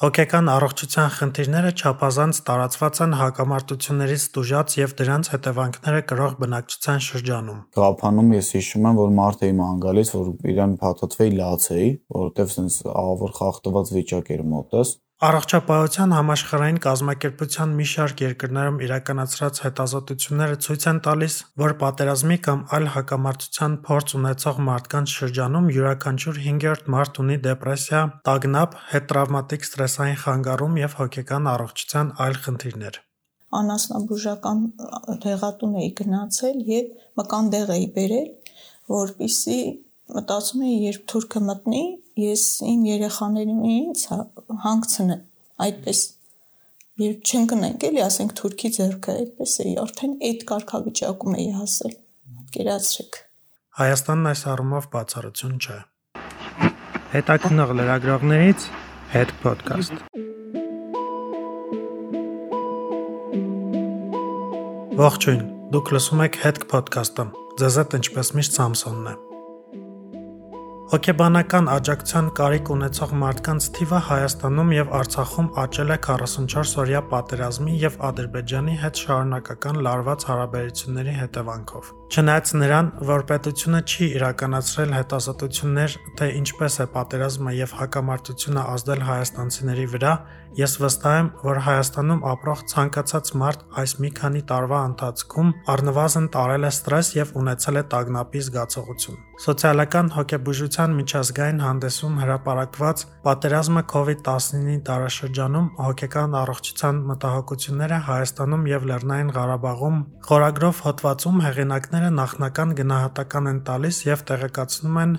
Հոգեկան առողջության խնդիրները չափազանց տարածված են հակամարտություններից տուժած և դրանց հետևանքները կրող բնակչության շրջանում։ Գաղափանում ես հիշում եմ, որ մարդ էի ման գալիս, որ իրան փաթաթվեի լացեի, որովհետև սենց ավոր խախտված վիճակ էր մոտս։ Առողջապահության համաշխարհային կազմակերպության մի շարք երկրներում իրականացրած հետազոտությունները ցույց են տալիս, որ պատերազմի կամ այլ հակամարտության փորձ ունեցող մարդկանց շրջանում յուրաքանչյուր հինգերորդ մարդ ունի դեպրեսիա, տագնապ, հետտրավմատիկ սթրեսային խանգարում և հոգեկան առողջության այլ խնդիրներ։ Անասնաբուժական դեղատուն էի գնացել եւ մկանդեղ էի բերել, որպիսի մտածում էի, երբ թուրքը մտնի, ես իմ երեխաներին ինձ հանգցնեմ։ Այդպես երբ չընկնենք էլի, ասենք թուրքի ձեռքը, այդպես էի, արդեն այդ կարգավիճակում էի հասել։ Գերացրեք։ Հայաստանն այս առումով բացառություն չէ։ Հետաքնող լրագրողներից հետ podcast։ Ողջույն։ Դուք լսում եք հետ podcast-ը։ Ձեզ հետ ինչպես միշտ Սամսոնն է։ Հոգեբանական աջակցության կարիք ունեցող մարդկանց թիվը Հայաստանում եւ Արցախում աճել է 44-օրյա պատերազմի եւ Ադրբեջանի հետ շարունակական լարված հարաբերությունների հետևանքով։ Չնայած նրան, որ պետությունը չի իրականացրել հետազոտություններ, թե ինչպես է պատերազմը եւ հակամարտությունը ազդել հայաստանցիների վրա, ես վստահ եմ, որ Հայաստանում ապրող ցանկացած մարդ այս մի քանի տարվա ընթացքում առնվազն տարել է ստրես եւ ունեցել է տագնապի զգացողություն։ Սոցիալական հոգեբուժության միջազգային հանդեսում հրապարակված Պատերազմը COVID-19-ի դարաշրջանում հոգեկան առողջության մտահոգությունները Հայաստանում եւ Լեռնային Ղարաբաղում խորագրով հոդվածում հեղինակները նախնական գնահատական են տալիս եւ տեղեկացնում են,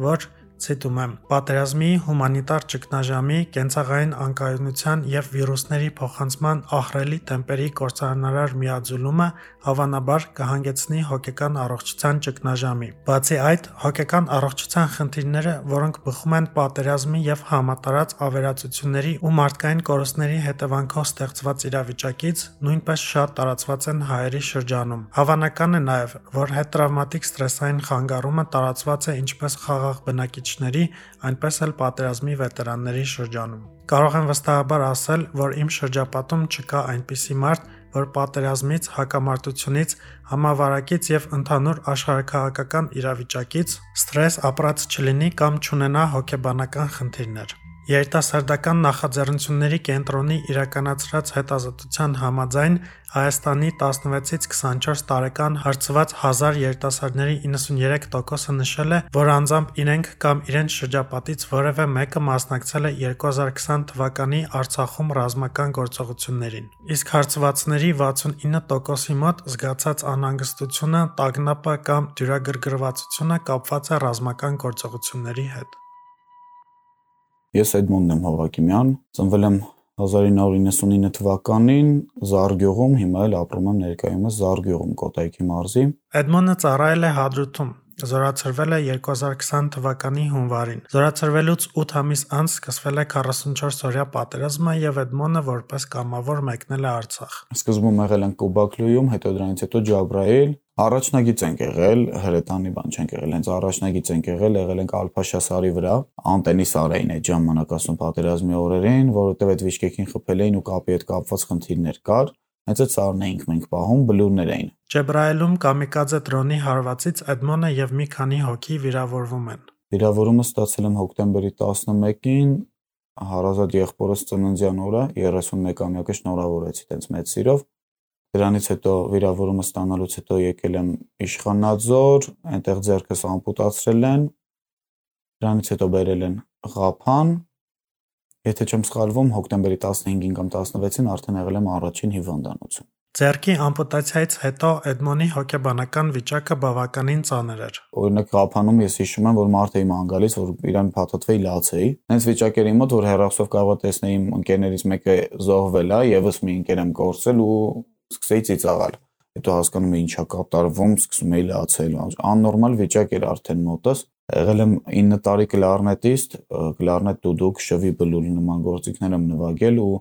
որ Ցիտում եմ. Պատերազմի, հումանիտար ճգնաժամի, կենցաղային անկայունության եւ վիրուսների փոխանցման ահռելի տեմպերի կործանարար միաձուլումը հավանաբար կհանգեցնի հոգեկան առողջության ճգնաժամի։ Բացի այդ, հոգեկան առողջության խնդիրները, որոնք բխում են պատերազմի եւ համատարած ավերածությունների ու մարդկային կորուստների հետևանքով ստեղծված իրավիճակից, նույնպես շատ տարածված են հայերի շրջանում։ Հավանական է նաեւ, որ հետտրավմատիկ սթրեսային խանգարումը տարածված է ինչպես խաղաղ բնակիչների, այնպես էլ պատերազմի վետերանների շրջանում։ Կարող եմ վստահաբար ասել, որ իմ շրջապատում չկա այնպիսի մարդ, որ պատերազմից, հակամարտությունից, համավարակից եւ ընդհանուր աշխարհաքաղաքական իրավիճակից ստրես ապրած չլինի կամ չունենա հոգեբանական խնդիրներ։ Երիտասարդական նախաձեռնությունների կենտրոնի իրականացրած հետազոտության համաձայն Հայաստանի 16-ից 24 տարեկան հարցված 1000 երիտասարդների 93%-ը նշել է, որ անձամբ իրենք կամ իրենց շրջապատից որևէ մեկը մասնակցել է 2020 թվականի Արցախում ռազմական գործողություններին։ Իսկ հարցվածների 69%-ի մոտ զգացած անհանգստությունը, տագնապը կամ դյուրագրգռվածությունը կապված է ռազմական գործողությունների հետ։ Ես Էդմոնդն եմ Հովակիմյան, ծնվել եմ 1999 թվականին Զարգյուղում, հիմա էլ ապրում եմ ներկայումս Զարգյուղում, Կոտայքի մարզի։ Էդմոնը ծառայել է Հադրութում, Զորացրվել է 2020 թվականի հունվարին։ Զորացրվելուց 8 ամիս անց սկսվել է 44-օրյա պատերազմը եւ Էդմոնը որպես կամավոր մեկնել է Արցախ։ Սկզբում եղել ենք Կուբակլույում, հետո դրանից հետո Ջաբրայել, Առաջնագիծ ենք եղել, հրետանի բան չենք եղել, հենց առաջնագիծ ենք եղել, եղել ենք Ալփաշա սարի վրա, անտենի սարային այդ ժամանակ ասում պատերազմի օրերին, որովհետև այդ վիշկեքին խփել էին ու կապի հետ կապված խնդիրներ կար, այդ սարն էինք մենք պահում, բլուրներ էին։ Ջեբրայելում կամիկաձե դրոնի հարվածից Էդմոնը եւ մի քանի հոգի վիրավորվում են։ Վիրավորումը ստացել եմ հոկտեմբերի 11-ին հարազատ եղբորս ծննդյան օրը 31-ամյակը շնորհավորեցի տենց մեծ սիրով Դրանից հետո վիրավորումը ստանալուց հետո եկել եմ Իշխանաձոր, այնտեղ ձեռքս ամպուտացրել են։ Դրանից հետո բերել են Ղափան։ Եթե չեմ սխալվում, հոկտեմբերի 15-ին կամ 16-ին արդեն եղել եմ առաջին հիվանդանոցում։ Ձերքի ամպուտացիայից հետո Էդմոնի հոգեբանական վիճակը բավականին ծանր էր։ Օրինակ Ղափանում ես հիշում եմ, որ մարդ էի ման գալիս, որ իրան փաթաթվեի լացեի։ Հենց վիճակերի մոտ, որ հերոսով կարող տեսնեի ընկերներից մեկը զոհվել է, եւս մի ընկեր եմ կորցրել ու սկսեի ծիծաղալ։ Հետո հասկանում էի ինչա կատարվում, սկսում էի լացել։ Աննորմալ վիճակ էր արդեն մոտս։ Եղել եմ 9 տարի կլարնետիստ, կլարնետ դուդուկ, շվի բլուր նման գործիքներ եմ նվագել ու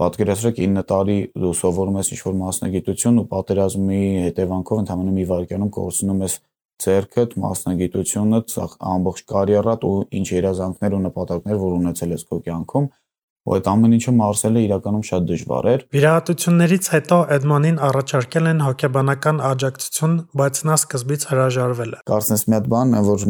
պատկերացրեք 9 տարի դու սովորում ես ինչ-որ մասնագիտություն ու պատերազմի հետևանքով ընդհանրապես մի վայրկյանում կորցնում ես ձերքդ, մասնագիտությունդ, ամբողջ կարիերատ ու ինչ երազանքներ ու նպատակներ, որ ունեցել ես քո կյանքում ու այդ ամեն ինչը մարսելը իրականում շատ դժվար էր։ Վիրահատություններից հետո Էդմոնին առաջարկել են հոգեբանական աջակցություն, բայց նա սկզբից հրաժարվել է։ Կարծես մի հատ բան որ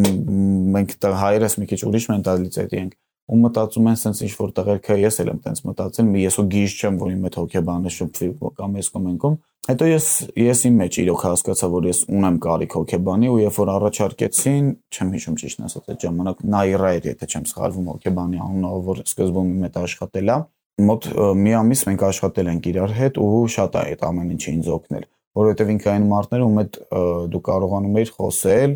մենք հայերս մի քիչ ուրիշ մենտալիտետի ենք ու մտածում են sense ինչ որ տղերքը ես էլ եմ տենց մտածել մի ես ու գիժ չեմ որ իմ հետ հոգեբանը շփվի կամ ես կոմենքում հետո ես ես իմ մեջ իրոք հասկացա որ ես ունեմ կարիք հոգեբանի ու երբ որ առաջարկեցին չեմ հիշում ճիշտ ասած այդ ժամանակ նայրա էր եթե չեմ սխալվում հոգեբանի անունով որ սկզբում իմ հետ աշխատել է մոտ մի ամիս մենք աշխատել ենք իրար հետ ու շատ է այդ ամեն ինչը ինձ օգնել որովհետև ինքը այն մարդները ում հետ դու կարողանում ես խոսել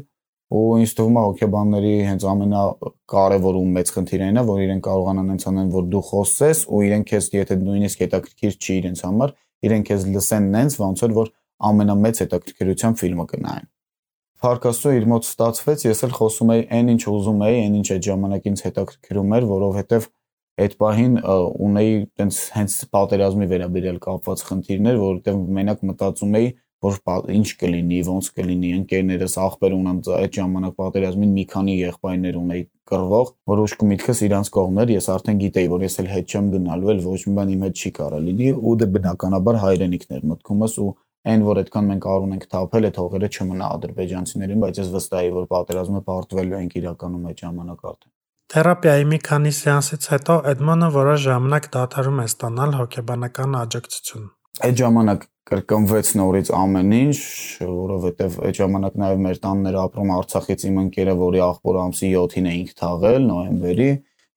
ու ինձ թվում է հոգեբանների հենց ամենակարևոր ու մեծ խնդիրն է, որ իրեն կարողանան հենց անեն, որ դու խոսես ու իրենք քեզ եթե նույնիսկ հետաքրքիր չի իրենց համար, իրենք քեզ լսեն նենց, ոնց որ որ ամենամեծ հետաքրքրության ֆիլմը կնայեն։ Փարկաստու իր մոտ ստացվեց, ես էլ խոսում էի այն ինչ ուզում էի, այն ինչ այդ ժամանակ ինձ հետաքրքրում էր, որովհետև այդ պահին ունեի տենց հենց պատերազմի վերաբերյալ կապված խնդիրներ, որովհետև մենակ մտածում էի, որ ինչ կլինի, ոնց կլինի, ընկերներս աղբեր ունեմ այդ ժամանակ պատերազմին մի քանի եղբայրներ ունեի կռվող, որ ուշք միտքս իրանց կողմներ, ես արդեն գիտեի, որ ես էլ հետ չեմ գնալու, էլ ոչ մի բան իմ հետ չի կարող լինի ու դե բնականաբար հայրենիքներ մտքումս ու այն որ այդքան մենք առուն ենք թափել, այդ հողերը չմնա ադրբեջանցիներին, բայց ես վստահ եմ, որ պատերազմը պարտվելու ենք իրականում այդ ժամանակ արդեն։ Թերապիայի մի քանի սեանսից հետո Էդմոնը որոշ ժամանակ դադարում է ստանալ հոգեբանական աջակցություն։ Այդ ժամանակ կրկնվեց նորից ամեն ինչ, որովհետև այդ ժամանակ նաև մեր տաններ ապրում Արցախից իմ ընկերը, որի աղբոր ամսի 7-ին էինք թաղել նոյեմբերի,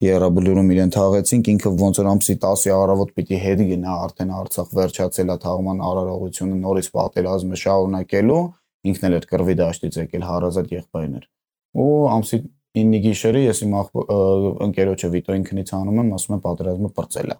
Եղրաբլուրում իրեն թաղեցինք, ինքը ոնց որ ամսի 10-ի առավոտ պիտի հետ գնա արդեն Արցախ վերջացել է թաղման արարողությունը նորից պատերազմը շարունակելու, ինքն էլ էր կռվի դաշտից եկել հարազատ եղբայրներ։ Ու ամսի 9-ի գիշերը ես իմ ընկերոջը Վիտո ինքնից անում եմ, ասում եմ պատերազմը պրծել է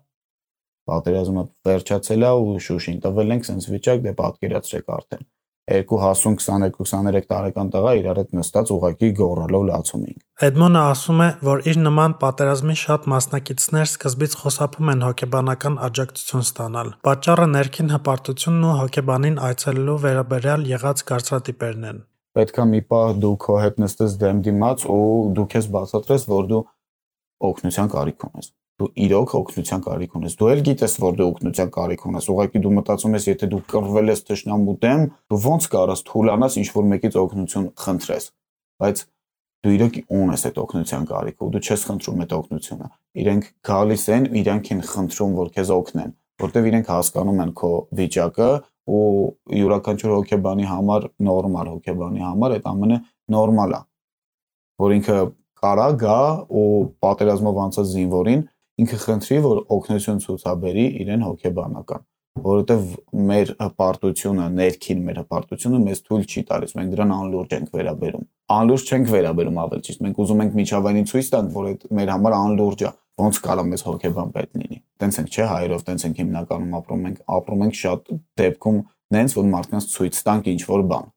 պատերազմը վերջացել է ու Շուշին տվել ենք sense վիճակ դե պատկերացրեք արդեն երկու հասուն 22-23 տարեկան տղա իրար հետ նստած ուղակի գոռալով լացում ենք։ Էդմոնը ասում է, որ իր նման պատերազմի շատ մասնակիցներ սկզբից խուսափում են հոգեբանական աջակցություն ստանալ։ Պատճառը ներքին հպարտությունն ու հոգեբանին այցելելու վերաբերյալ եղած կարծրատիպերն են։ Պետքա մի պահ դու քո հետ նստես դեմ դիմաց ու դու քեզ բացատրես, որ դու օգնության կարիք ունես դու իրոք օգնության կարիք ունես։ Դու էլ գիտես, որ դու օգնության կարիք ունես։ Ուղղակի դու մտածում ես, եթե դու կռվել ես ճշնամու դեմ, դու ո՞նց կարաս թուլանաս ինչ որ մեկից օգնություն խնդրես։ Բայց դու իրոք ունես այդ օգնության կարիքը ու դու չես խնդրում այդ օգնությունը։ Իրենք գալիս են, իրանք են խնդրում, որ քեզ օգնեն, որտեվ իրենք հասկանում են քո վիճակը ու յուրաքանչյուր հոգեբանի համար նորմալ հոգեբանի համար այդ ամենը նորմալ է որ ինքը կարա գա ու պատերազմով անցած զինվորին ինքը խնդրի, որ օգնություն ցուցաբերի իրեն հոգեբանական, որովհետև մեր հպարտությունը, ներքին մեր հպարտությունը մեզ թույլ չի տալիս, մենք դրան անլուրջ ենք վերաբերում։ Անլուրջ չենք վերաբերում ավելի ճիշտ, մենք ուզում ենք միջավայրին ցույց տանք, որ այդ մեր համար անլուրջ է, ոնց կարա մեզ հոգեբան պետք լինի։ Տենց ենք, չէ, հայերով տենց ենք հիմնականում ապրում ենք, ապրում ենք շատ դեպքում նենց, որ մարդկանց ցույց տանք ինչ որ բան։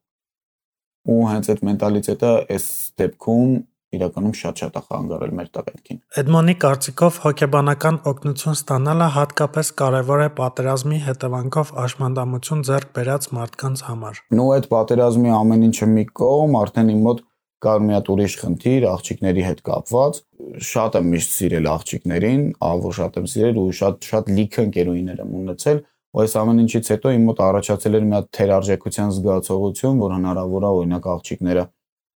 Ու հենց այդ մենտալիտետը այս դեպքում իրականում շատ-շատ է խանգարել մեր տղերքին։ Էդմոնի կարծիքով հոգեբանական օգնություն ստանալը հատկապես կարևոր է պատերազմի հետևանքով աշմանդամություն ձեռք բերած մարդկանց համար։ Նու այդ պատերազմի ամեն ինչը մի կողմ, արդեն իմ մոտ կար մի հատ ուրիշ խնդիր աղջիկների հետ կապված։ Շատ եմ միշտ սիրել աղջիկներին, ավոր շատ եմ սիրել ու շատ շատ լիքը ընկերուհիներ եմ ունեցել, ու այս ամեն ինչից հետո իմ մոտ առաջացել էր մի հատ թերարժեքության զգացողություն, որ հնարավոր է օրինակ աղջիկները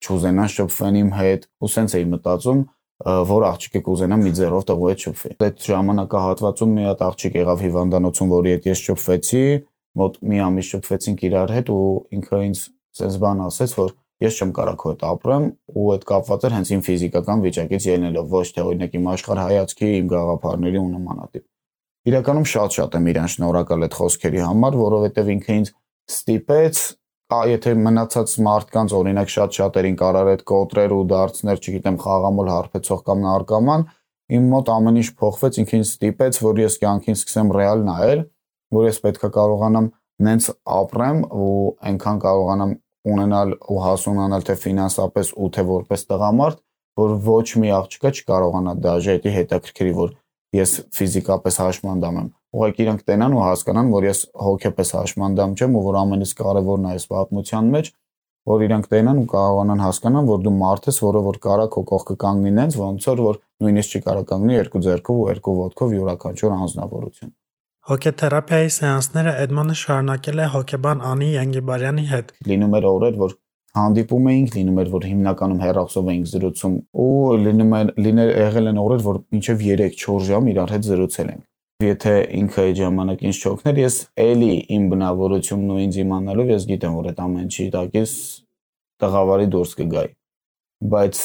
չուզենան շփվեն իմ հետ ու սենց էի մտածում որ աղջիկը կուզենա մի ձեռով տղու հետ շփվի։ Այդ ժամանակահատվածում մի հատ աղջիկ եղավ հիվանդանոցում, որի հետ ես շփվեցի, մոտ մի ամիս շփվեցինք իրար հետ ու ինքը ինձ սենց բան ասեց, որ ես չեմ կարող քո հետ ապրեմ ու այդ կապված էր հենց իմ ֆիզիկական վիճակից ելնելով, ոչ թե օրինակ իմ աշխարհ հայացքի, իմ գաղափարների ու նմանատիպ։ Իրականում շատ-շատ եմ իրան շնորհակալ այդ խոսքերի համար, որովհետև ինքը ինձ ստիպեց եթե մնացած մարդկանց օրինակ շատ շատերին կարար այդ կոտրեր ու դարձներ, չգիտեմ, խաղամոլ հարբեցող կամ նարկոման, իմ մոտ ամեն ինչ փոխվեց, ինքն ինձ ստիպեց, որ ես կյանքին սկսեմ ռեալ նայել, որ ես պետքա կարողանամ նենց ապրեմ ու այնքան կարողանամ ունենալ ու հասունանալ թե ֆինանսապես ու թե որպես տղամարդ, որ ոչ մի աղջիկա չկարողանա դաժե դա հետաքրքրի, որ ես ֆիզիկապես հաշմանդամ եմ ուղղակի իրանք տենան ու հասկանան, որ ես հոգեպես հաշմանդամ չեմ ու որ ամենից կարևորն է այս պատմության մեջ, որ իրանք տենան ու կարողանան հասկանան, որ դու մարդ ես, որը որ կարա քո կողքը կանգնի նենց, ոնց որ որ նույնիսկ չի կարա կանգնի երկու ձեռքով ու երկու ոտքով յուրաքանչյուր անznավորություն։ Հոգեթերապիայի սեանսները Էդմոնը շարունակել է հոգեբան Անի Յանգիբարյանի հետ։ Լինում էր օրեր, որ հանդիպում էինք, լինում էր, որ հիմնականում հեռախոսով էինք զրուցում ու լինում էր լինել եղել են օրեր, որ մինչև 3-4 ժամ իրար հետ զրուցել ենք եթե ինքը այդ ժամանակ ինձ չօգներ, ես էլի իմ բնավորությունն ու ինձ իմանալով ես գիտեմ, որ այդ ամեն ինչի տակից տղավարի դուրս կգայի։ Բայց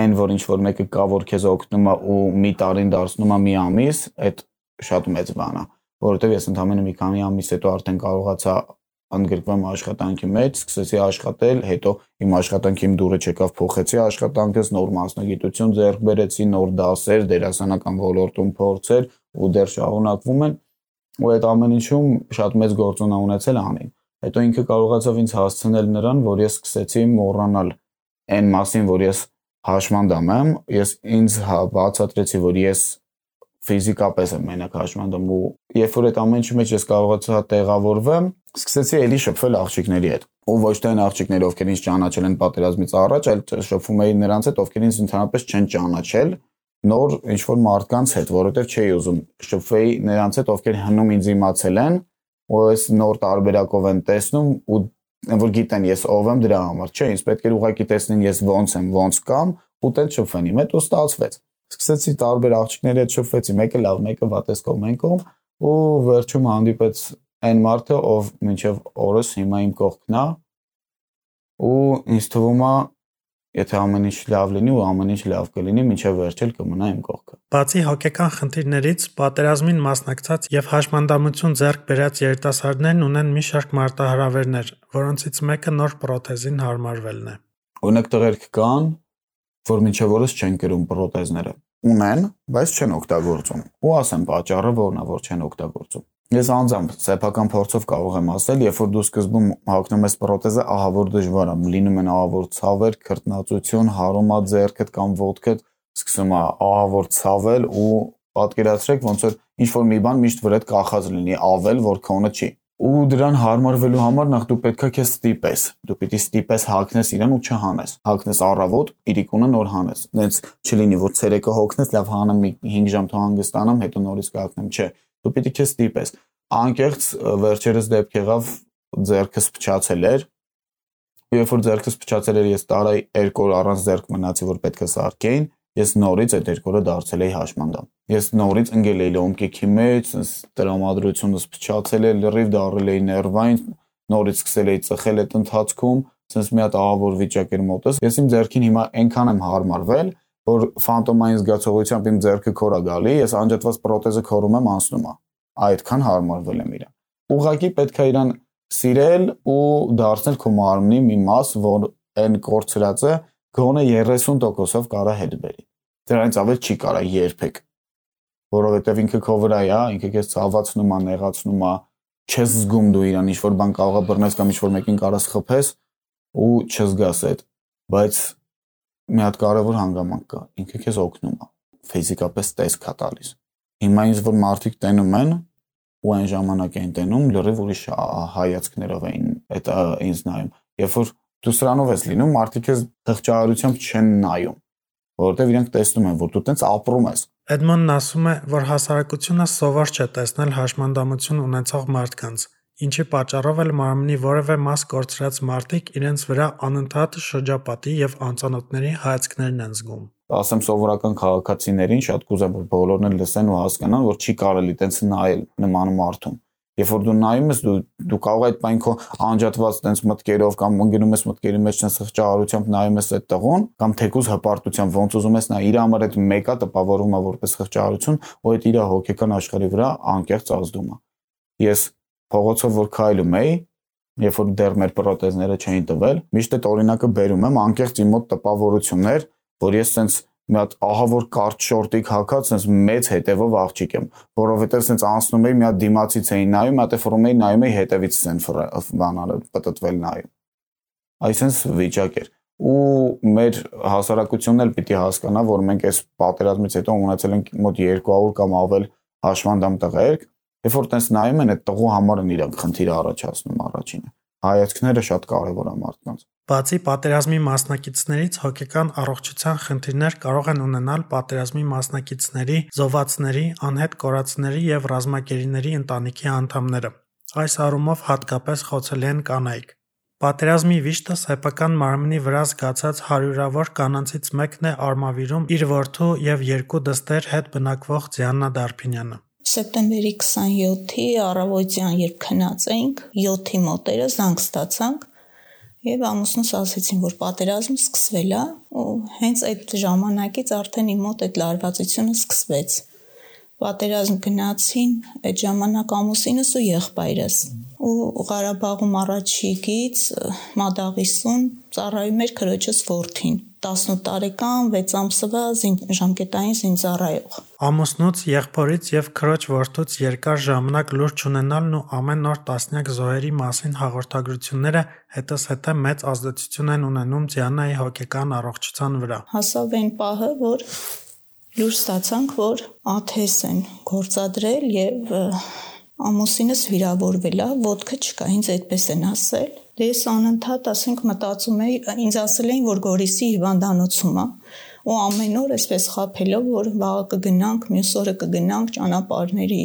այն որ ինչ որ մեկը կա որ քեզ օգնում է ու մի տարին դարձնում է մի ամիս, այդ շատ մեծ բան է, որովհետև ես ընդամենը մի քանի ամիս հետո արդեն կարողացա ընդգրկվեմ աշխատանքի մեջ, սկսեցի աշխատել, հետո իմ աշխատանքի իմ դուրը չեկավ, փոխեցի աշխատանքս, նոր մասնագիտություն ձեռք բերեցի, նոր դասեր, դերասանական ոլորտում փորձեր ու դեռ շարունակվում են ու այդ ամեն ինչում շատ մեծ գործոն ունեցել անին։ Հետո ինքը կարողացավ ինձ հասցնել նրան, որ ես սկսեցի մոռանալ այն մասին, որ ես հաշմանդամ եմ, ես ինձ հա բացատրեցի, որ ես ֆիզիկապես եմ մենակ հաշմանդում ու երբ որ այդ ամեն ինչի մեջ ես կարողացա տեղավորվեմ, սկսեցի էլի շփվել աղջիկների հետ ու ոչ թե այն աղջիկները, ովքեր ինձ ճանաչել են պատերազմից առաջ, այլ շփվում էի նրանց հետ, ովքեր ինձ ընդհանրապես չեն ճանաչել նոր ինչ որ մարդկանց հետ, որովհետև չէի ուզում շփվեի նրանց հետ, ովքեր հնում ինձ իմացել են, ու այս նոր տարբերակով են տեսնում ու որ գիտեն ես ով եմ դրա համար, չէ, ինձ պետք էր ուղղակի տեսնեն ես ոնց եմ, ոնց կամ ու տենց շփվեն իմ հետ ու ստացվեց սկսեցի տարբեր աղջիկների հետ շփվեցի, մեկը լավ, մեկը վատես կողմ են կողմ ու վերջում հանդիպեց այն մարդը, ով մինչև օրս հիմա իմ կողքն է ու ինձ թվում է եթե ամեն ինչ լավ լինի ու ամեն ինչ լավ կլինի, մինչև վերջել կմնա իմ կողքը։ Բացի հոգեկան խնդիրներից, պատերազմին մասնակցած եւ հաշմանդամություն ձեռք բերած երիտասարդներն ունեն մի շարք մարտահրավերներ, որոնցից մեկը նոր պրոթեզին հարմարվելն է։ Օրինակ տղերք կան, որ մինչև օրս չեն կրում պրոթեզները։ Ունեն, բայց չեն օգտագործում։ Ու ասեմ պատճառը որն է, որ չեն օգտագործում։ Ես անձամբ սեփական փորձով կարող եմ ասել, երբ որ դու սկզբում հագնում ես պրոթեզը, ահա որ դժվար է, լինում են ահա որ ցավեր, քրտնացություն, հարոմա ձեռքդ կամ ոտքդ սկսում է ահա որ ցավել ու պատկերացրեք ոնց որ ինչ որ մի բան միշտ վրդ կախած լինի, ավել որ քոնը չի ու դրան հարմարվելու համար նախ դու պետքա քեզ ստիպես դու պիտի ստիպես հակնես իրան ու չհանես հակնես առավոտ իրիկունը նոր հանես նենց չլինի որ ցերեկը հոգնես լավ հանեմ մի 5 ժամ թող հանգստանամ հետո նորից կհակնեմ չէ դու պիտի քեզ ստիպես անկեղծ վերջերս դեպք եղավ ձերքս փչացել էր երբ որ ձերքս փչացել էր ես տարայ երկու օր առանց ձերք մնացի որ պետք է սարքեին ես նորից այդ երկորը դարձել էի հաշմանդամ։ Ես նորից ընկել էի լոմկեքի մեջ, տրամադրությունս փչացել է, լրիվ դարել էի ներվային, նորից սկսել էի ծխել այդ ընթացքում, sense մի հատ ահավոր վիճակ էր մոտս։ Ես իմ ձեռքին հիմա այնքան եմ հարմարվել, որ ֆանտոմային զգացողությամբ իմ ձեռքը քորա գալի, ես անջատված պրոթեզը քորում եմ անցնում է։ Այդքան հարմարվել եմ իրան։ Ուղղակի պետք է իրան սիրել ու դարձնել քո մարմնի մի մաս, որ այն կորցրածը գոնե 30%-ով կարա հետ բերի։ Դրանից ավել չի կարա երբեք։ Որովհետև ինքը քո վրա է, ինքը քեզ ցավացնում է, նեղացնում է, չես զգում դու իրան ինչ որ բան կարողա բռնես կամ ինչ որ մեկին կարաս խփես ու չզգաս այդ։ Բայց մի հատ կարևոր հանգամանք կա, ինքը քեզ օգնում է, ֆիզիկապես տեսք է տալիս։ Հիմա ինձ որ մարդիկ տենում են ու այն ժամանակ էին տենում, լրիվ ուրիշ հայացքներով էին այդ ինձ նայում։ Երբ որ դու սրանով ես լինում, մարդիկ ես թղճարությամբ չեն նայում, որովհետև իրենք տեսնում են, որ դու տենց ապրում ես։ Էդմոնն ասում է, որ հասարակությունը սովոր չէ տեսնել հաշմանդամություն ունեցող մարդկանց, ինչի պատճառով էլ մարմնի որևէ մաս կորցրած մարդիկ իրենց վրա անընդհատ շրջապատի եւ անծանոթների հայացքներն են զգում ասեմ սովորական քաղաքացիներին շատ կուզեմ որ բոլորն էլ լսեն ու հասկանան որ չի կարելի տենց նայել նման մարդուն Երբ որ դու նայում ես, դու դու կարող այդ բան քո անջատված տենց մտքերով կամ ընկնում ես մտքերի մեջ տենց խղճահարությամբ նայում ես այդ տղուն կամ թեկուզ հպարտությամբ ոնց ուզում ես նա իր համար այդ մեկը տպավորում է որպես խղճահարություն, ու այդ իր հոգեկան աշխարհի վրա անկեղծ ազդում է։ Ես փողոցով որ քայլում էի, երբ որ դեռ մեր պրոթեզները չէին տվել, միշտ այդ օրինակը բերում եմ անկեղծ իմ մոտ տպավորություններ, որ ես տենց մի հատ ահա որ կարճ շորտիկ հակած sense մեծ հետևով աղջիկ եմ որովհետև sense անցնում էի մի հատ դիմացից էի նայում հատ ֆորում էի նայում էի հետևից sense բանալը պատտվել նայում այսինքն վիճակ էր ու մեր հասարակությունն էլ պիտի հասկանա որ մենք այս պատերազմից հետո ունեցել ենք մոտ 200 կամ ավել հաշվանդամ տղերք երբ որ տես նայում են այդ տղու համար են իրանք խնդիր առաջացնում առաջինը հայացքները շատ կարևոր է մարդկանց։ Բացի պատերազմի մասնակիցներից հոգեկան առողջության խնդիրներ կարող են ունենալ պատերազմի մասնակիցների, զոհվածների, անհետ կորածների եւ ռազմակերիների ընտանիքի անդամները։ Այս առումով հատկապես խոցելի են կանայք։ Պատերազմի վիշտը սեփական մարմնի վրա զգացած հարյուրավոր կանանցից մեկն է Արմավիրում իր որդու եւ երկու դստեր հետ բնակվող Ձիաննա Դարփինյանը։ Սեպտեմբերի 27-ի առավոտյան, երբ քնած էինք, 7-ի մոտերը զանգ ստացանք եւ ամուսնուս ասեցին, որ պատերազմը սկսվել է, ու հենց այդ ժամանակից արդեն իմ մոտ այդ լարվածությունը սկսվեց։ Պատերազմ գնացին այդ ժամանակ ամուսինս ու եղբայրս։ Ու Ղարաբաղում առաջիկից Մադաղիսում ծառայում էր քրոջս Որթին 18 տարեկան 6 ամսվա ժամկետային զինծառայող Ամուսնուց, եղբորից եւ քրոջ որդուց երկար ժամանակ լուրջ ունենալն ու ամեն օր տասնյակ զոհերի մասին հաղորդագրությունները հետս հետը մեծ ազդեցություն են ունենում Ձիանայի հոգեկան առողջության վրա։ Հասավ այն պահը, որ լույս ստացանք, որ աթես են գործադրել եւ ամուսինս վիրավորվել է, ոդկը չկա, ինձ այդպես են ասել։ Դե ես անընդհատ ասենք մտածում էի, ինձ ասել էին, որ Գորիսի հիվանդանոցում է ու ամեն օր այսպես խափելով, որ վաղը կգնանք, մյուս օրը կգնանք ճանապարհների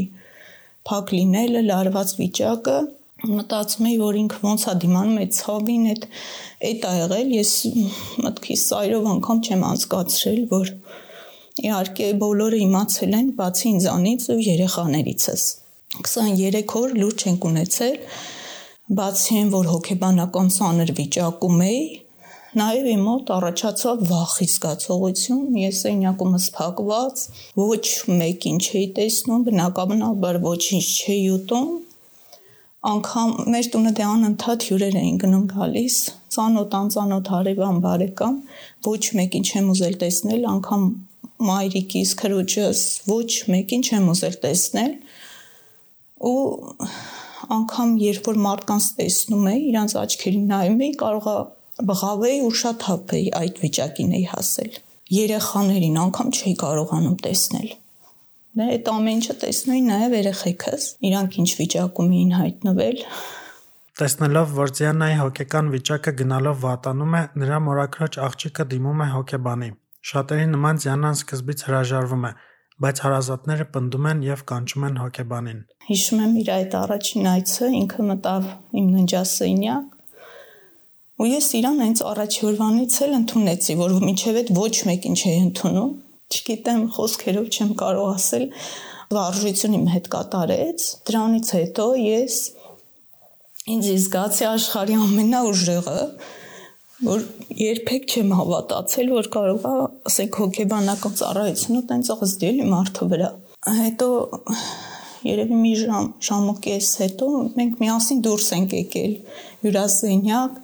փակ լինելը, լարված վիճակը, մտածում էի, որ ինքը ոնց է դիմանում այդ ցավին, այդ այդ ա եղել, ես մտքիս սայրով անգամ չեմ անցկացրել, որ Իհարկե բոլորը իմացել են, բացի ինձանից ու երեխաներիցս։ 23 օր լուրջ ենք ունեցել, բացի այն, որ հոգեբանական ցաներ վիճակում էի, նաև իմ մոտ առաջացավ վախի զգացողություն, ես այնյակումս փակված, ոչ մեկին չէի տեսնում, բնականաբար ոչինչ չէի ուտում, անգամ մեր տունը դե անընդհատ հյուրեր էին գնում գալիս, ծանոթ անծանոթ հարևան բարեկամ, ոչ մեկին չեմ ուզել տեսնել, անգամ մայրիկիս, քրոջս ոչ մեկին չեմ ուզել տեսնել ու անգամ երբ որ մարդկանց տեսնում էի, իրանց աչքերին նայում էի, կարողա բղավեի ու շատ հապեի այդ վիճակին էի հասել։ Երեխաներին անգամ չէի կարողանում տեսնել։ Դե այդ ամեն ինչը տեսնուի նաև երեխեքս, իրանք ինչ վիճակում էին հայտնվել, Տեսնելով, որ Ձիանայի հոգեկան վիճակը գնալով վատանում է, նրա մորաքրոջ աղջիկը դիմում է հոգեբանի։ Շատերի նման Ձիանան սկզբից հրաժարվում է, բայց հարազատները պնդում են եւ կանչում են հոգեբանին։ Հիշում եմ իր այդ առաջին այցը, ինքը մտավ իմ ննջասենյակ ու ես իրան հենց առաջի օրվանից էլ ընդունեցի, որ մինչև այդ ոչ մեկին չէի ընդունում։ Չգիտեմ, խոսքերով չեմ կարող ասել, վարժություն իմ հետ կատարեց։ Դրանից հետո ես ինձ զգացի աշխարհի ամենաուժեղը, որ երբեք չեմ հավատացել, որ կարող է, ասենք, հոգեբանական ծառայությունը տենց ազդել մարդու վրա։ Հետո երևի մի ժամ, ժամ ու կես հետո մենք միասին դուրս ենք եկել հյուրասենյակ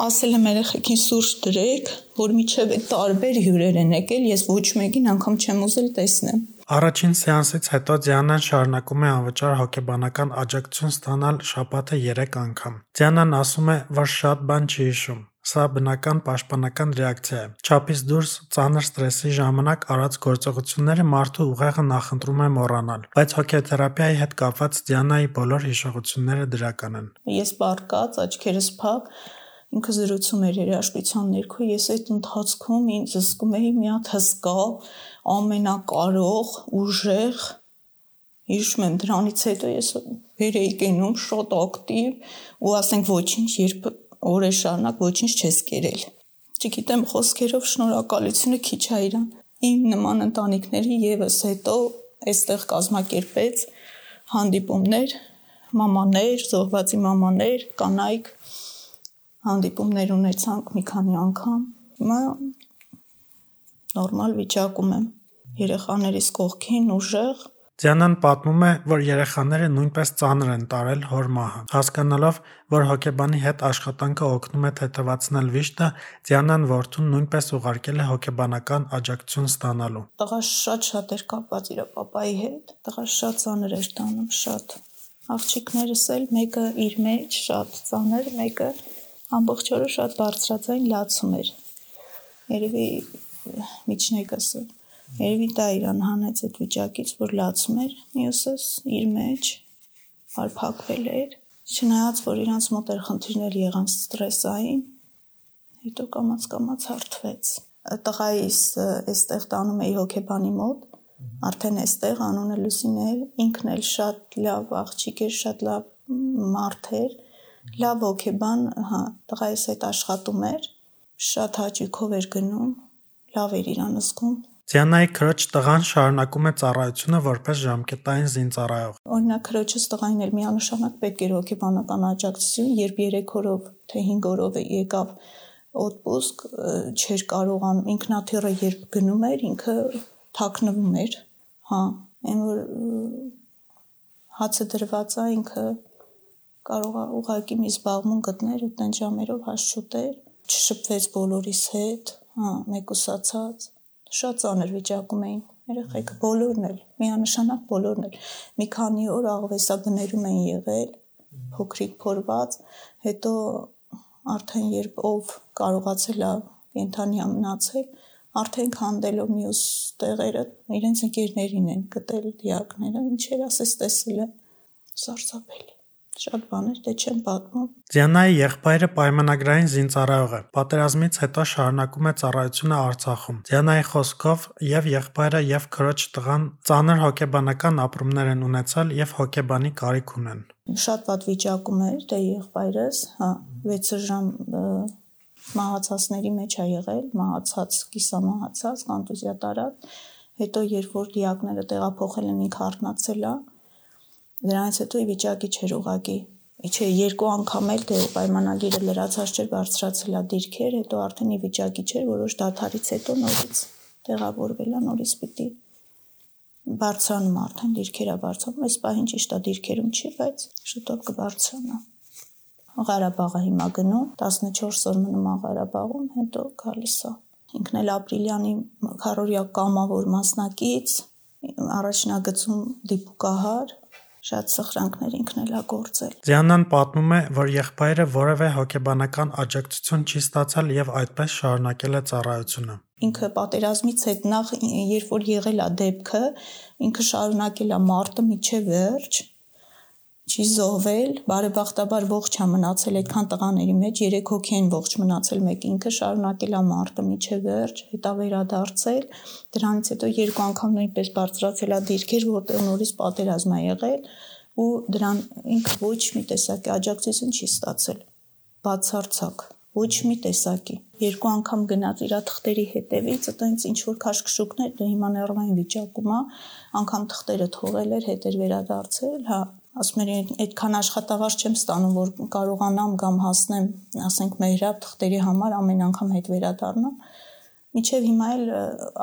ասել եմ երեխեքին սուրճ դրեք, որ միջև այդ տարբեր հյուրեր են եկել, ես ոչ մեկին անգամ չեմ ուզել տեսնեմ։ Առաջին սեանսից հետո Դիանան շարունակում է անվճար հոգեբանական աջակցություն ստանալ շաբաթը 3 անգամ։ Դիանան ասում է, որ շատ բան չի հիշում։ Սա բնական պաշտպանական ռեակցիա է։ Չափից դուրս ծանր ստրեսի ժամանակ արած գործողությունները մարդու ուղեղը նախընտրում է մոռանալ, բայց հոգեթերապիայի հետ կապված Դիանայի բոլոր հիշողությունները դրական են։ Ես բարկած, աչքերս փակ, ինքը զրուցում էր երաշտության ներքո, ես այդ ընթացքում ինձ զգում էի մի հատ հսկա, ամենակարող, ուժեղ հիշում եմ դրանից հետո ես վեր էի կենում շատ ակտիվ ու ասենք ոչինչ երբ օրեր շարունակ ոչինչ չես կերել չգիտեմ խոսքերով շնորհակալությունը քիչ է իրան իմ նման ընտանիքների եւս հետո այստեղ կազմակերպեց հանդիպումներ մամաներ, զոհվածի մամաներ, կանայք հանդիպումներ ունեցանք մի քանի անգամ։ Հիմա նորմալ վիճակում եմ։ Երեխաներիս կողքին ուժեղ Ձյանան պատմում է, որ երեխաները նույնպես ծանր են տարել հոր մահը։ Հասկանալով, որ հոգեբանի հետ աշխատանքը օգնում է թեթևացնել վիշտը, Ձյանան որդուն նույնպես ուղարկել է հոգեբանական աջակցություն ստանալու։ Տղա շատ-շատ էր կապված իր papai հետ։ Տղա շատ ծանր էր տանում, շատ։ Աղջիկներս էլ մեկը իր մեջ շատ ծանր, մեկը ամբողջ օրը շատ բարձրացային լացում էր։ Երևի միջնեկս երևի դա իրան հանեց այդ վիճակից, որ լացում էր, մյուսս իր մեջ արփակվել էր։ Չնայած որ իրանց մոտ էր խնդիրներ եղան ստրեսային, հետո կամած կամած հարթվեց։ Տղայիս այստեղ տանում էի հոկեբանի մոտ, արդեն այստեղ անունը Լուսին էր, ինքն էլ շատ լավ աղջիկ էր, շատ լավ մարդ էր, լավ հոկեբան, հա, տղայիս հետ աշխատում էր, շատ հաճույքով էր գնում, լավ էր իրան զգում Դիանայի քրոջ տղան շարունակում է ծառայությունը որպես ժամկետային զինծառայող։ Օրինակ քրոջս տղային էլ միանշանակ պետք էր հոգեբանական աջակցություն, երբ 3 օրով թե 5 օրով եկավ օտպուսկ, չէր կարողանում ինքնաթիռը երբ գնում էր, ինքը թաքնվում էր։ Հա, այն որ հացը դրված է ինքը կարող է ուղակի մի զբաղմուն գտներ ու տեն ժամերով հաշճուտեր, չշփվեց բոլորիս հետ, հա, մեկուսացած շատ ծանր վիճակում էին երեխեքը բոլորն էլ միանշանակ բոլորն էլ մի քանի օր աղվեսաբներում են եղել փոքրիկ փորված հետո արդեն երբ ով կարողացել է կենթանի մնացել արդեն քանդելով մյուս տեղերը իրենց ընկերներին են գտել դիակները ինչեր ասես տեսել է սարսափելի շատ բաներ դե չեմ պատմում։ Դիանայի եղբայրը պայմանագրային զինծառայող է։ Պատերազմից հետո շարունակում է ծառայությունը Արցախում։ Դիանայի խոսքով եւ եղբայրը եւ քրոջ տղան ծանր հոգեբանական ապրումներ են ունեցել եւ հոգեբանի կարիք ունեն։ Շատ վատ վիճակում էր դե եղբայրս, հա, 6 ժամ մահացածների մեջ ա եղել, մահացած, կիսամահացած, կոնտուզիա տարած։ Հետո երբ որ դիակները տեղափոխել են ինքը արթնացել է, Դրանից հետո ի վիճակի չէր ուղակի Իչե երկու անգամ էլ դե պայմանագիրը լրացած չէր բարձրացել է դիրքեր, հետո արդեն ի վիճակի չէր որոշ դաթարից հետո նորից տեղավորվել է նորից պիտի բարձրանում արդեն դիրքերա բարձրանում, այս պահին ճիշտ է դիրքերում չի, բայց շուտով կբարձրանա։ Ղարաբաղը հիմա գնում, 14 օր մնում է Ղարաբաղում, հետո գալիս է։ Ինքն էլ ապրիլյանի քարորիա կամավոր մասնակից, առաջնագծում դիպուկահար, շատ սխրանքներ ինքն էլ ա գործել։ Ձիանան պատմում է, որ եղբայրը որևէ հոգեբանական աջակցություն չի ստացել եւ այդպես շարունակել է ծառայությունը։ Ինքը պատերազմից հետ նախ երբ որ եղել է դեպքը, ինքը շարունակել է մարտը միջև վերջ, չի զոհվել, բարեբախտաբար ողջ է մնացել այդքան տղաների մեջ, 3 հոգի են ողջ մնացել, մեկ ինքը շարունակել է մարտը միջև վերջ, հետա վերադարձել, դրանից հետո երկու անգամ նույնպես բարձրացել է դիրքեր, որտեղ նորից պատերազմ է եղել ու դրան ինքը ոչ մի տեսակի աջակցություն չի ստացել։ Բացարձակ ոչ մի տեսակի։ Երկու անգամ գնաց իր թղթերի հետևից, այտենց ինչ որ քաշքշուկներ, դե հիմա նորմալ վիճակում է, անգամ թղթերը թողել էր, հետ էր վերադարձել, հա, ասում եմ այդքան աշխատավարձ չեմ ստանում որ կարողանամ կամ հասնեմ ասենք մեհրապ թղթերի համար ամեն անգամ հետ վերադառնամ միջև հիմա էլ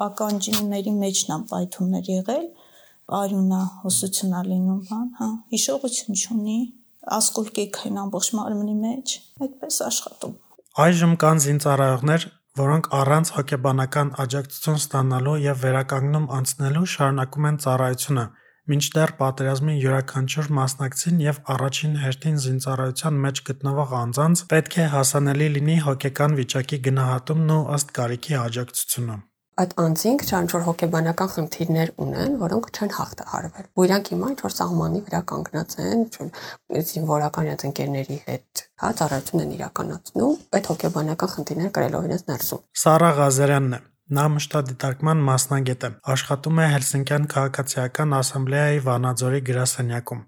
ականջիների մեջն ա պայթուններ եղել արյունա հոսությունա լինում բան հա հիշողություն չունի ասկուլկիկ են ամբողջ մարմնի մեջ այդպես աշխատում այժմ կան զինծառայողներ որոնք առանց հոգեբանական աջակցություն ստանալու եւ վերականգնում անցնելու շարունակում են ծառայությունը Մինչդեռ պատերազմի յուրաքանչյուր մասնակցին եւ առաջին հերթին զինծառայության մեջ գտնվող անձանց պետք է հասանելի լինի հոգեկան վիճակի գնահատումն ու ըստ կարիքի աջակցությունը այդ անձինք չան որ հոգեբանական խնդիրներ ունեն, որոնք չեն հաղթահարվել։ Ու իրանք հիմա ինչ որ սահմանի վրա կանգնած են, զինվորական այդ ընկերների հետ, հա, ծառայություն են իրականացնում, այդ հոգեբանական խնդիրները կրելով իրենց ներսում։ Սարա Ղազարյանն է Նա մշտադիտարկման մասնագետ է, աշխատում է Հելսինկյան քաղաքացիական ասամբլեայի Վանաձորի գրասենյակում։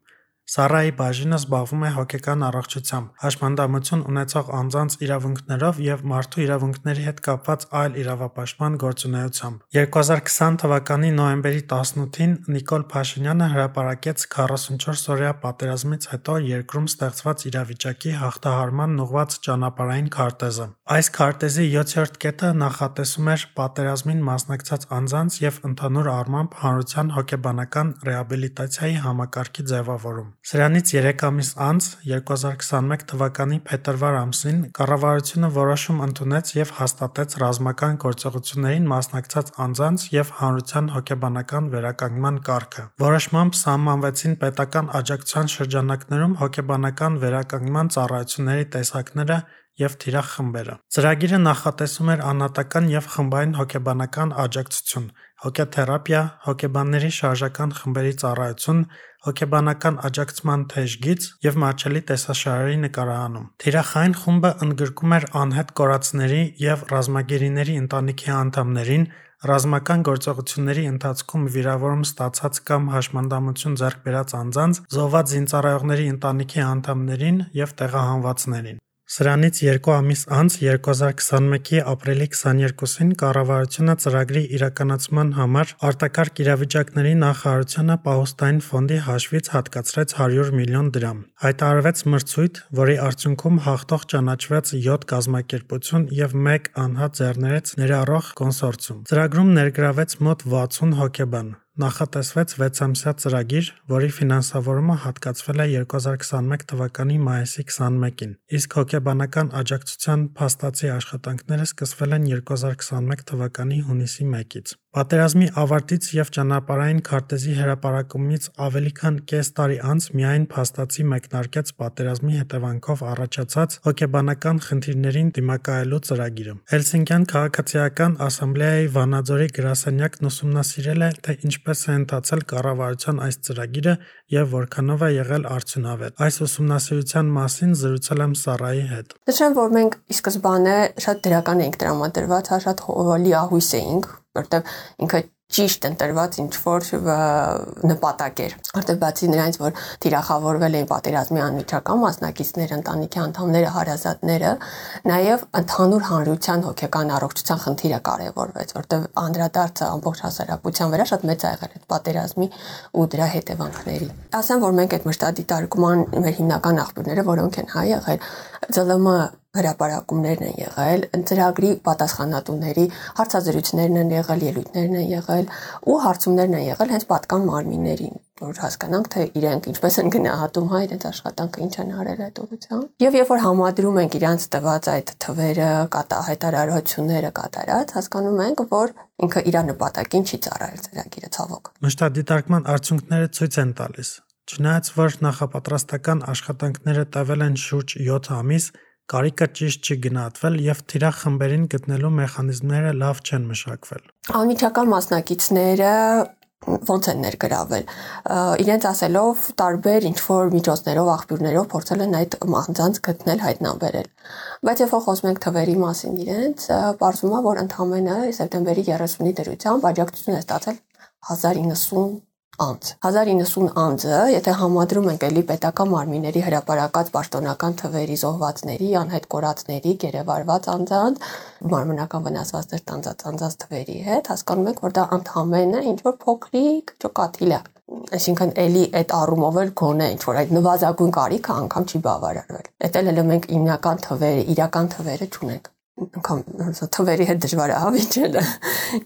Սարայի բաժինը զբաղվում է հոգեկան առողջությամբ, հաշմանդամություն ունեցող անձանց իրավունքներով եւ մարդու իրավունքների հետ կապված այլ իրավապաշտպան գործունեությամբ։ 2020 թվականի նոյեմբերի 18-ին Նիկոլ Փաշինյանը հրապարակեց 44-օրյա պատերազմից հետո երկրում ստեղծված իրավիճակի հաղթահարման ուղղված ճանապարհային քարտեզը։ Այս քարտեզի 7-րդ կետը նախատեսում էր պատերազմին մասնակցած անձանց եւ ընդհանուր առմամբ հանրության հոգեբանական ռեաբիլիտացիայի համակարգի ձևավորում։ Սրանից 3 ամիս անց 2021 թվականի փետրվար ամսին կառավարությունը որոշում ընդունեց եւ հաստատեց ռազմական գործողություններին մասնակցած անձանց եւ հանրության հոգեբանական վերականգնման կարգը։ Որոշմամբ սահմանվեցին պետական աջակցության շրջանակներում հոգեբանական վերականգնման ծառայությունների տեսակները եւ թիրախ խմբերը։ Ծրագիրը նախատեսում էր անհատական եւ խմբային հոգեբանական աջակցություն, հոգեթերապիա, հոգեբանների շարժական խմբերի ծառայություն, հոգեբանական աջակցման թեժգիծ եւ մատչելի տեսաշարերի նկարահանում։ Թիրախային խումբը ընդգրկում էր անհետ կորածների եւ ռազմագերիների ընտանիքի անդամներին, ռազմական գործողությունների ընթացքում վիրավորում ստացած կամ հաշմանդամություն ձեռք բերած անձանց, զոհված զինծառայողների ընտանիքի անդամներին եւ տեղահանվածներին։ Սրանից երկու ամիս անց 2021-ի ապրիլի 22-ին կառավարությունը ծրագրի իրականացման համար արտակարգ իրավիճակների նախարարությանը պահոստային ֆոնդի հաշվից հատկացրեց 100 միլիոն դրամ։ Հայտարարվեց մրցույթ, որի արդյունքում հաղթող ճանաչվեց 7 կազմակերպություն եւ 1 անհատ ձեռներեց ներառող կոնսորցիում։ Ծրագրում ներգրավեց մոտ 60 հոգեբան նախատեսվեց 6-ամսյա ծրագիր, որի ֆինանսավորումը հատկացվել է 2021 թվականի մայիսի 21-ին, իսկ հոգեբանական աջակցության փաստացի աշխատանքները սկսվել են 2021 թվականի հունիսի 1-ից։ Պատերազմի ավարտից եւ ճանապարհային քարտեզի հրապարակումից ավելի քան կես տարի անց միայն փաստացի մեկնարկեց պատերազմի հետևանքով առաջացած հոգեբանական խնդիրներին դիմակայելու ծրագիրը։ Հելսինկյան քաղաքացիական ասամբլեայի Վանաձորի գրասենյակն ուսումնասիրել է, թե ինչպես է ընթացել կառավարության այս ծրագիրը եւ որքանով է եղել արդյունավետ։ Այս ուսումնասիրության մասին զրուցել եմ Սարայի հետ։ Նշեմ, որ մենք ի սկզբանե շատ դրական էինք տրամադրված, հա շատ լիահույս էինք որտեվ ինքը ճիշտ ընտրված ինչ որ նպատակ էր։ Որտեղ բացի նրանից, որ թիրախավորվել էին պատերազմի անմիջական մասնակիցները, ընտանիքի անդամները, հարազատները, նաև ընդհանուր հանրության հոգեկան առողջության խնդիրը կարևորվեց, որտեղ անդրադարձը ամբողջ հասարակության վրա շատ մեծ ա եղել այդ պատերազմի ու դրա հետևանքների։ Ասեմ, որ մենք այդ մշտադիտարկման մեր հիմնական աղբյուրները, որոնք են հա եղել, ԶԼՄ հրապարակումներն են եղել, ծրագրի պատասխանատուների հարցազրույցներն են եղել, ելույթներն են եղել ու հարցումներն են եղել հենց պատկան մարմիններին որ հասկանանք թե իրենք ինչպես են գնահատում հայ իրենց աշխատանքը ինչ են արել այդ ուղղությամբ եւ երբ որ համադրում ենք իրանց տված այդ թվերը կատահայտարարությունները կատարած հասկանում ենք որ ինքը իր նպատակին չի ծառայել ծրագիրը ցավոք մշտադիտարկման արդյունքները ցույց են տալիս Չնայած որ նախապատրաստական աշխատանքները տևել են շուրջ 7 ամիս, կարիքը ճիշտ չի գնահատվել եւ թիրախ խմբերին գտնելու մեխանիզմները լավ չեն մշակվել։ Անմիջական մասնակիցները ոնց են ներգրավել իրենց ասելով տարբեր ինչ որ միջոցներով աղբյուրներով փորձել են այդ անձանց գտնել հայտնաբերել բայց երբ խոսում ենք թվերի մասին իրենց բարձում է որ ընդամենը սեպտեմբերի 30-ի դրությամբ աջակցություն է ստացել 1090 անձ 1090 անձը եթե համադրում ենք էլի պետական մարմինների հրապարակած պաշտոնական թվերի զոհվածների անհետ կորածների գերեվարված անձանց մարմնական վնասվածքներ տանձած անձանց թվերի հետ հասկանում ենք որ դա ընդհանրապես ինչ որ փոքրիկ ճոկաթիլ է այսինքն էլի այդ առումով էլ գոնե ինչ որ այդ նվազագույն կարիքը անգամ չի բավարարվել։ Դա էլ մենք հիմնական թվերը, իրական թվերը չունենք անգամ թվերի հետ դժվար է հավիճելը։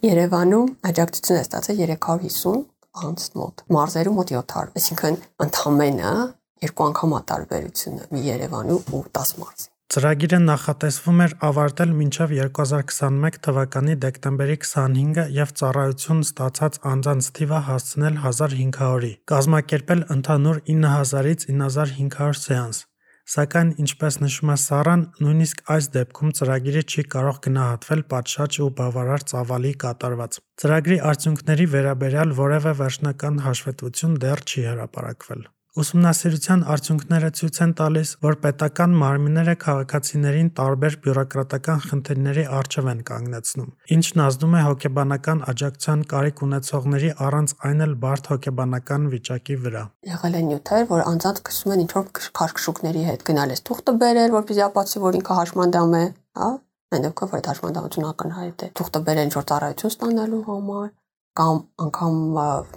Երևանում աջակցություն է ստացել 350 անց մոտ մարզերում մոտ 700 այսինքն ընդամենը երկու անգամ ատարբերությունը մի Երևանի ու 10 մարզի Ծրագիրը նախատեսվում էր ավարտել մինչև 2021 թվականի դեկտեմբերի 25-ը եւ ծառայություն ստացած անձանց թիվը հասցնել 1500-ի, կազմակերպել ընդհանուր 9000-ից 9500 սեանս։ Սակայն, ինչպես նշում է Սարան, նույնիսկ այս դեպքում ծրագիրը չի կարող գնահատվել պատշաճ ու բավարար ծավալի կատարված։ Ծրագրի արդյունքների վերաբերյալ որևէ վերջնական հաշվետվություն դեռ չի հրապարակվել։ Ուսումնասիրության արդյունքները ցույց են տալիս, որ պետական մարմինները քաղաքացիներին տարբեր բյուրոկրատական խնդիրների առջև են կանգնեցնում, ինչն ազդում է հոգեբանական աջակցության կարիք ունեցողների առանց այն էլ բարդ հոգեբանական վիճակի վրա։ Եղել են նյութեր, որ անցած գցում են ինչ-որ քաշքշուկների հետ գնալ էս թուղթը բերել, որպեսզի ապացուցի, որ ինքը հաշմանդամ է, հա, այն դեպքում որ այդ հաշմանդամությունը ակնհայտ է։ Թուղթը բերել ինչ-որ ծառայություն ստանալու համար կամ անգամ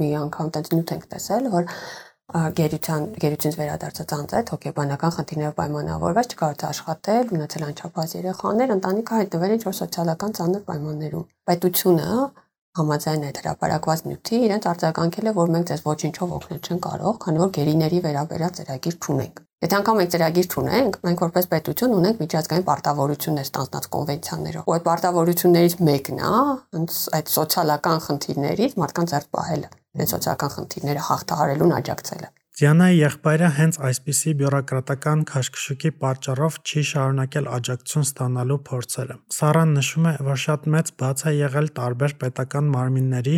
մի անգամ տենց նյութ ենք տեսել, որ գերության գերությունից վերադարձած անձը հոգեբանական խնդիրներով պայմանավորված չկարողացա աշխատել, ունեցել անչափահաս երեխաներ, ընտանիքը հայտնվել ինչ որ սոցիալական ծանր պայմաններում։ Պետությունը համաձայն այդ հրապարակված նյութի իրենց արձագանքել է, որ մենք ձեզ ոչինչով օգնել չեն կարող, քանի որ գերիների վերաբերյալ ծրագիր չունենք։ Եթե անգամ մենք ծրագիր չունենք, մենք որպես պետություն ունենք միջազգային պարտավորություններ ստանձնած կոնվենցիաներով։ Ու այդ պարտավորություններից մեկն է հենց այդ սոցիալական խնդիրներից մարդկանց ձեռք պահելը այդ սոցիալական խնդիրները հաղթահարելուն աջակցելը։ Դիանայի եղբայրը հենց այսպիսի բյուրոկրատական քաշքշուկի պատճառով չի շարունակել աջակցություն ստանալու փորձերը։ Սարան նշում է, որ շատ մեծ բաց է եղել տարբեր պետական մարմինների,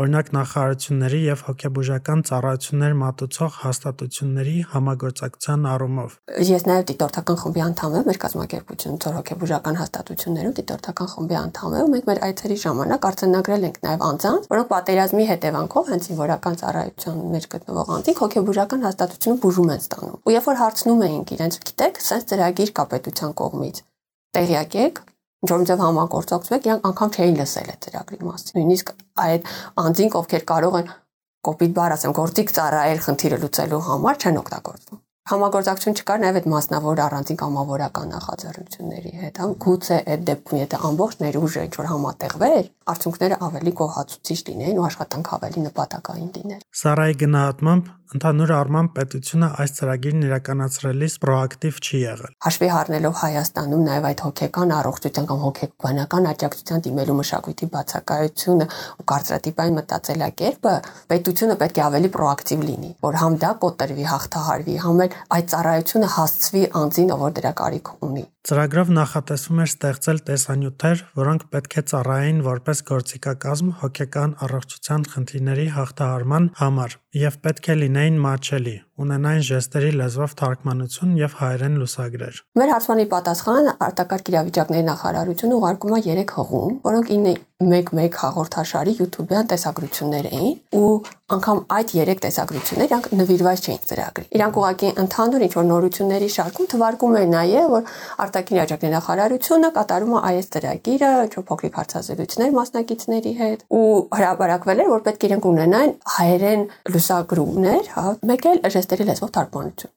օրինակ նախարարությունների եւ հոգեբուժական ծառայություններ մատուցող հաստատությունների համագործակցության առումով։ Ես նաեւ դիտորդական խմբի անդամ եմ, մեր կազմակերպությունը ծոր հոգեբուժական հաստատություններում դիտորդական խմբի անդամ եմ, մենք մեր այցերի ժամանակ արձանագրել ենք նաեւ անձանց, որոնք պատերազմի հետևանքով հենց զինվորական ծառայության մեջ գտնվող անձինք հոգեբուժական հաստատությունում բուժում են ստանում։ Ու երբ որ հարցնում էինք իրենց, գիտեք, sense ծրագիր կա պետության կողմից տեղյակ եք ինչ որ ձև համագործակցում եք, իրանք անգամ չէին լսել այդ ծրագրի մասին։ Նույնիսկ այդ անձինք, ովքեր կարող են կոպիտ բառ ասեմ, գործիք ծառայել խնդիրը լուծելու համար չեն օգտագործվում համագործակցություն չկար նաև այդ մասնավոր առանձին կամավորական նախաձեռնությունների հետ, հա գուցե այդ դեպքում եթե ամբողջ ներուժը ինչ որ համատեղվեր, արդյունքները ավելի գոհացուցիչ լինեին ու աշխատանքը ավելի նպատակային լիներ։ Սարայի գնահատմամբ Ընդհանուր առմամբ պետությունը այս ծրագիրն իրականացրելիս պրոակտիվ չի եղել։ Հաշվի առնելով Հայաստանում նաև այդ հոգեկան առողջության կամ հոգեբանական աջակցության դիմելու մշակույթի բացակայությունը ու կարծրատիպային մտածելակերպը, պետությունը պետք է ավելի պրոակտիվ լինի, որ համ դա կոտրվի, հաղթահարվի, համ էլ այդ ծառայությունը հասցվի անձին, ով դրա կարիք ունի։ Ծրագրով նախատեսվում էր ստեղծել տեսանյութեր, որոնք պետք է ծառայեին որպես գործիքակազմ հոգեկան առողջության խնդիրների հաղթահարման համար եւ պետք է լինեին մատչելի, ունենային ժեստերի լեզվով թարգմանություն եւ հայերեն լուսագրեր։ Մեր հարցմանի պատասխանը արտակարգ իրավիճակների նախարարությունը ուղարկում է 3 հղում, որոնք 9-1 հաղորդաշարի YouTube-յան տեսագրություններ էին ու անգամ այդ 3 տեսագրություններ իրանք նվիրված չէին ծրագրի։ Իրանք ուղղակի ընդհանուր ինչ որ նորությունների շարքում թվարկում էր նաեւ որ արտաքին իրավիճակների նախարարությունը կատարում է այս ծրագիրը, ինչ փոքրիկ հարցազրույցներ մասնակիցների հետ ու հրապարակվել էր որ պետք է իրենք ունենան հայերեն լուսագրումներ, հա, մեկ էլ ժեստերի լեզվով թարգմանություն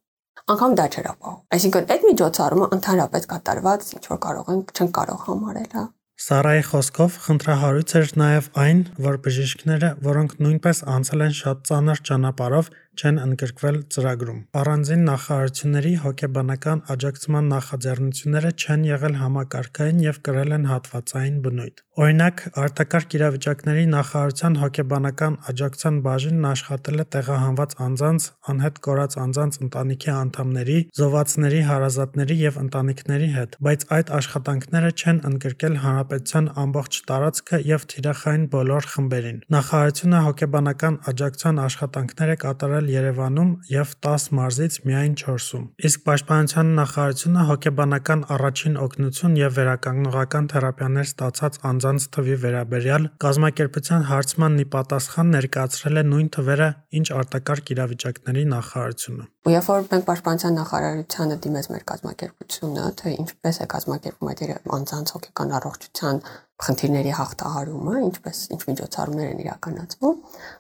անգամ դա չէր ապահով։ Այսինքն այդ միջոցառումը ընդհանրապես կատարված ինչ որ կարող են չեն կարող համարել, հա։ Սարայի խոսքով խնդրահարույց էր նաև այն, որ բժիշկները, որոնք նույնպես անցել են շատ ծանր ճանապարհով, չեն ընդգրկվել ծրագրում։ Առանձին նախարարությունների հոգեբանական աջակցման նախաձեռնությունները չեն եղել համակարգային եւ կրել են հատվածային բնույթ։ Օրինակ, արտակարգ իրավիճակների նախարարության հոգեբանական աջակցության բաժինն աշխատել է տեղահանված անձանց, անհետ կորած անձանց ընտանիքի անդամների, զոհվածների հարազատների եւ ընտանիքների հետ, բայց այդ աշխատանքները չեն ընդգրկել հանրապետության ամբողջ տարածքը եւ թիրախային բոլոր խմբերին։ Նախարարությունը հոգեբանական աջակցության աշխատանքներ է կատարել Երևանում եւ 10 մարզից միայն 4-ում։ Իսկ Պաշտպանության նախարարությունը հոգեբանական առաջին օգնություն եւ վերականգնողական թերապիաներ ստացած անձանց թվի վերաբերյալ կազմակերպության հարցման ի պատասխան ներկայացրել է նույն թվերը, ինչ արտակարգ իրավիճակների նախարարությունը։ Ու երբ որ մենք Պաշտպանության նախարարությանը դիմեց մեր կազմակերպությունը, թե ինչպես է կազմակերպում այդ անձանց հոգեկան առողջության խնդիրների հաղթահարումը, ինչպես ինչ միջոցառումներ են իրականացվում,